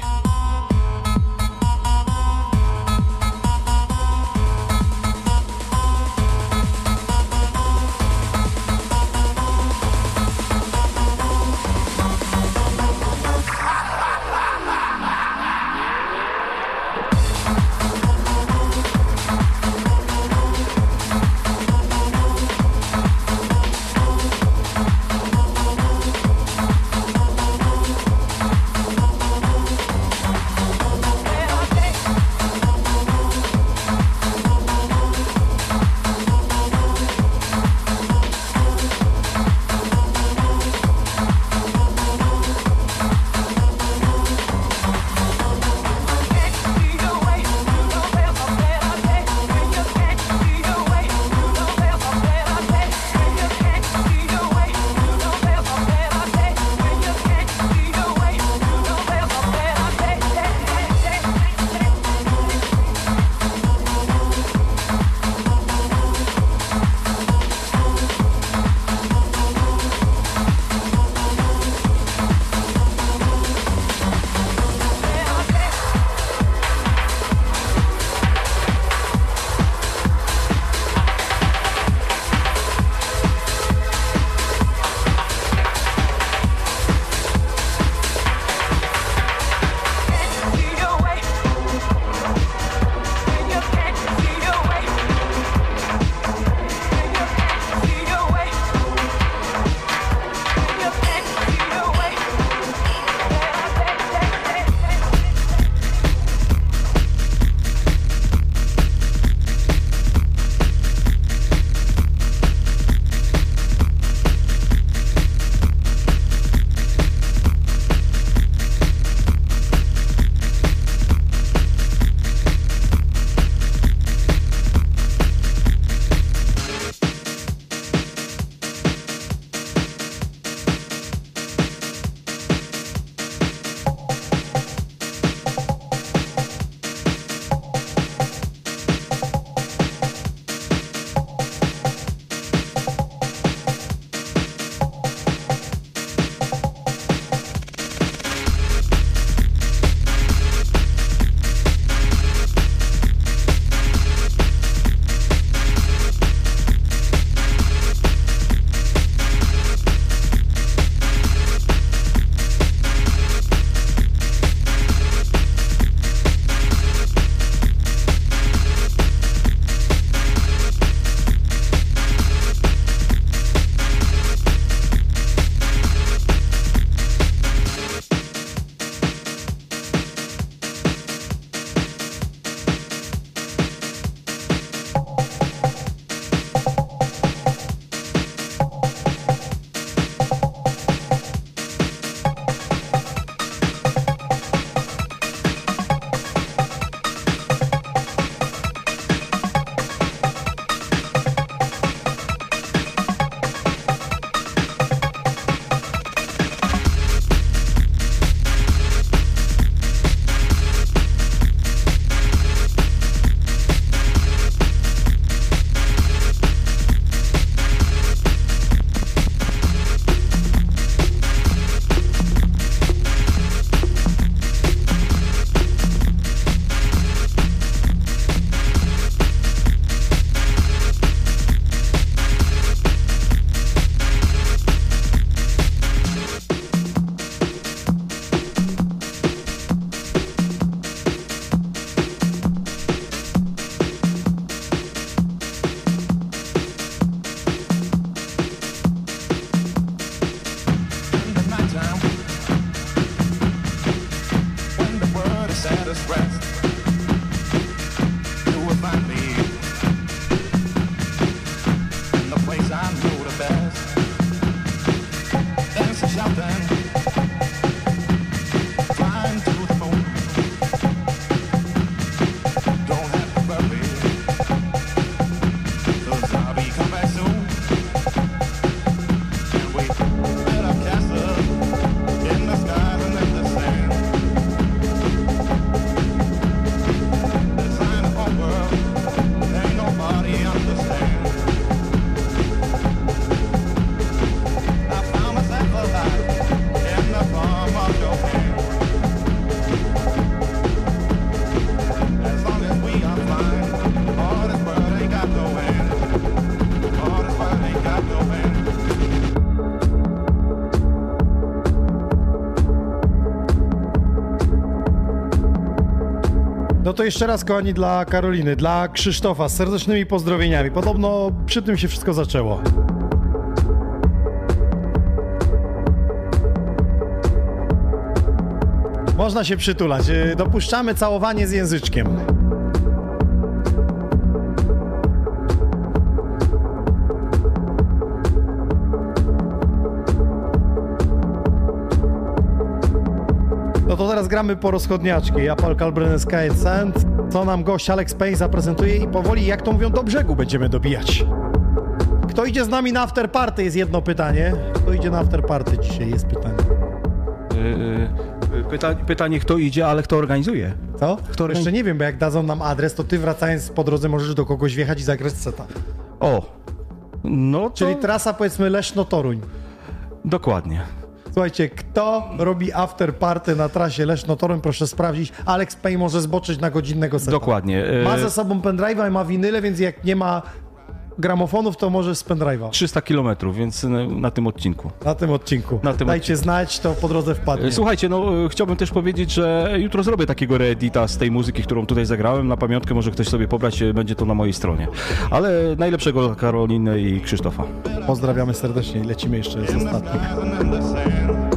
No to jeszcze raz, kochani, dla Karoliny, dla Krzysztofa z serdecznymi pozdrowieniami. Podobno przy tym się wszystko zaczęło. Można się przytulać. Yy, Dopuszczamy całowanie z języczkiem. To teraz gramy po rozchodniaczki. Ja, Paul Kalbren, Sky and Sand. Co nam gość Alex Payne zaprezentuje i powoli, jak to mówią, do brzegu będziemy dobijać. Kto idzie z nami na after party jest jedno pytanie. Kto idzie na after party dzisiaj jest pytanie. Yy, yy, pyta, pytanie, kto idzie, ale kto organizuje? Co? Kto organi- Jeszcze nie wiem, bo jak dadzą nam adres, to ty wracając po drodze możesz do kogoś wjechać i zagrać seta. O, no to... Czyli trasa powiedzmy Leszno-Toruń. Dokładnie. Słuchajcie, kto robi after party na trasie Leszno-Toruń, proszę sprawdzić. Alex Payne może zboczyć na godzinnego seta. Dokładnie. Yy, Ma ze sobą pendrive'a i ma winyle, więc jak nie ma gramofonów, to może z pendrive'a. 300 kilometrów, więc na, na tym odcinku. Na tym odcinku. Na tym Dajcie znać, to po drodze wpadnie. Słuchajcie, no e, chciałbym też powiedzieć, że jutro zrobię takiego reedita z tej muzyki, którą tutaj zagrałem. Na pamiątkę może ktoś sobie pobrać, e, będzie to na mojej stronie. Ale najlepszego dla Karoliny i Krzysztofa. Pozdrawiamy serdecznie i lecimy jeszcze z ostatnim.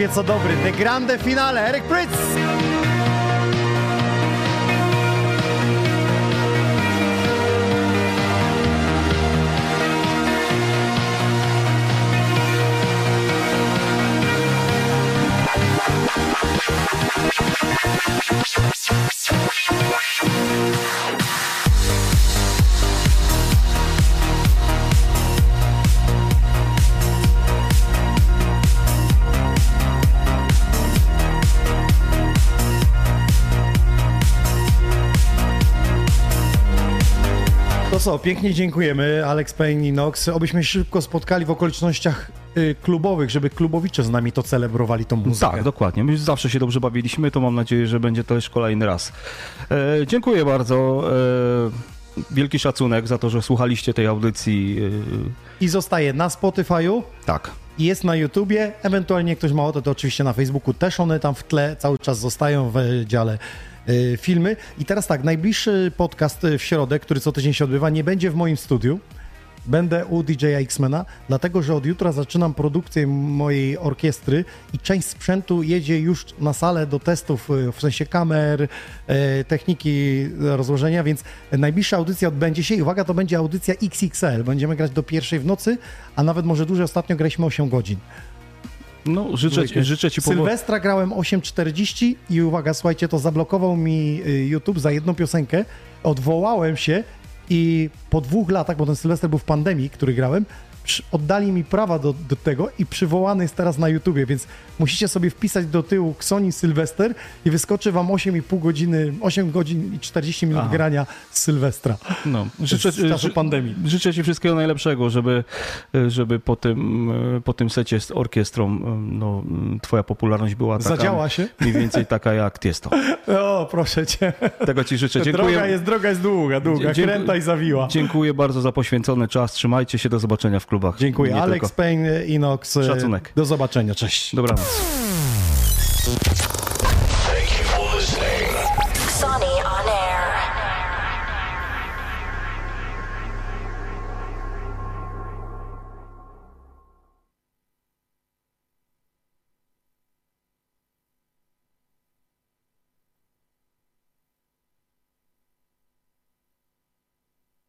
Wie co dobry. The Grande Finale. Eryk Pryc! Co, pięknie dziękujemy, Alex Payne i Nox. Obyśmy się szybko spotkali w okolicznościach y, klubowych, żeby klubowicze z nami to celebrowali, tą muzykę. Tak, dokładnie. My zawsze się dobrze bawiliśmy, to mam nadzieję, że będzie to też kolejny raz. E, dziękuję bardzo. E, wielki szacunek za to, że słuchaliście tej audycji. E, I zostaje na Spotify'u, tak. jest na YouTubie, ewentualnie ktoś ma ochotę, to oczywiście na Facebooku też one tam w tle cały czas zostają w dziale y, filmy. I teraz tak, najbliższy podcast y, w środę, który co tydzień się odbywa, nie będzie w moim studiu, będę u DJ X-Mena, dlatego że od jutra zaczynam produkcję mojej orkiestry i część sprzętu jedzie już na salę do testów, y, w sensie kamer, e, techniki rozłożenia, więc najbliższa audycja odbędzie się i uwaga, to będzie audycja XXL. Będziemy grać do pierwszej w nocy, a nawet może dłużej. Ostatnio graliśmy 8 godzin. No, życzę, ci- życzę ci powodzenia. Sylwestra grałem 8.40 i uwaga, słuchajcie, to zablokował mi y, YouTube za jedną piosenkę. Odwołałem się i po dwóch latach, bo ten Sylwester był w pandemii, który grałem, oddali mi prawa do, do tego i przywołany jest teraz na YouTubie, więc musicie sobie wpisać do tyłu Xoni Sylwester i wyskoczy wam 8,5 godziny, 8 godzin i 40 minut Aha. grania z Sylwestra. No, życzę, z czasu pandemii. życzę Ci wszystkiego najlepszego, żeby, żeby po, tym, po tym secie z orkiestrą no, Twoja popularność była taka, Zadziała się? mniej więcej taka jak Tiesto. O, proszę cię. Tego Ci życzę. Droga Dziękuję, jest, droga jest długa, długa, Dziękuję- kręta i zawiła. dziękuję bardzo za poświęcony czas. Trzymajcie się, do zobaczenia w klubach. Dziękuję. Nie Alex tylko. Payne, Inox. y, Szacunek. Do zobaczenia. Cześć. Dobranoc.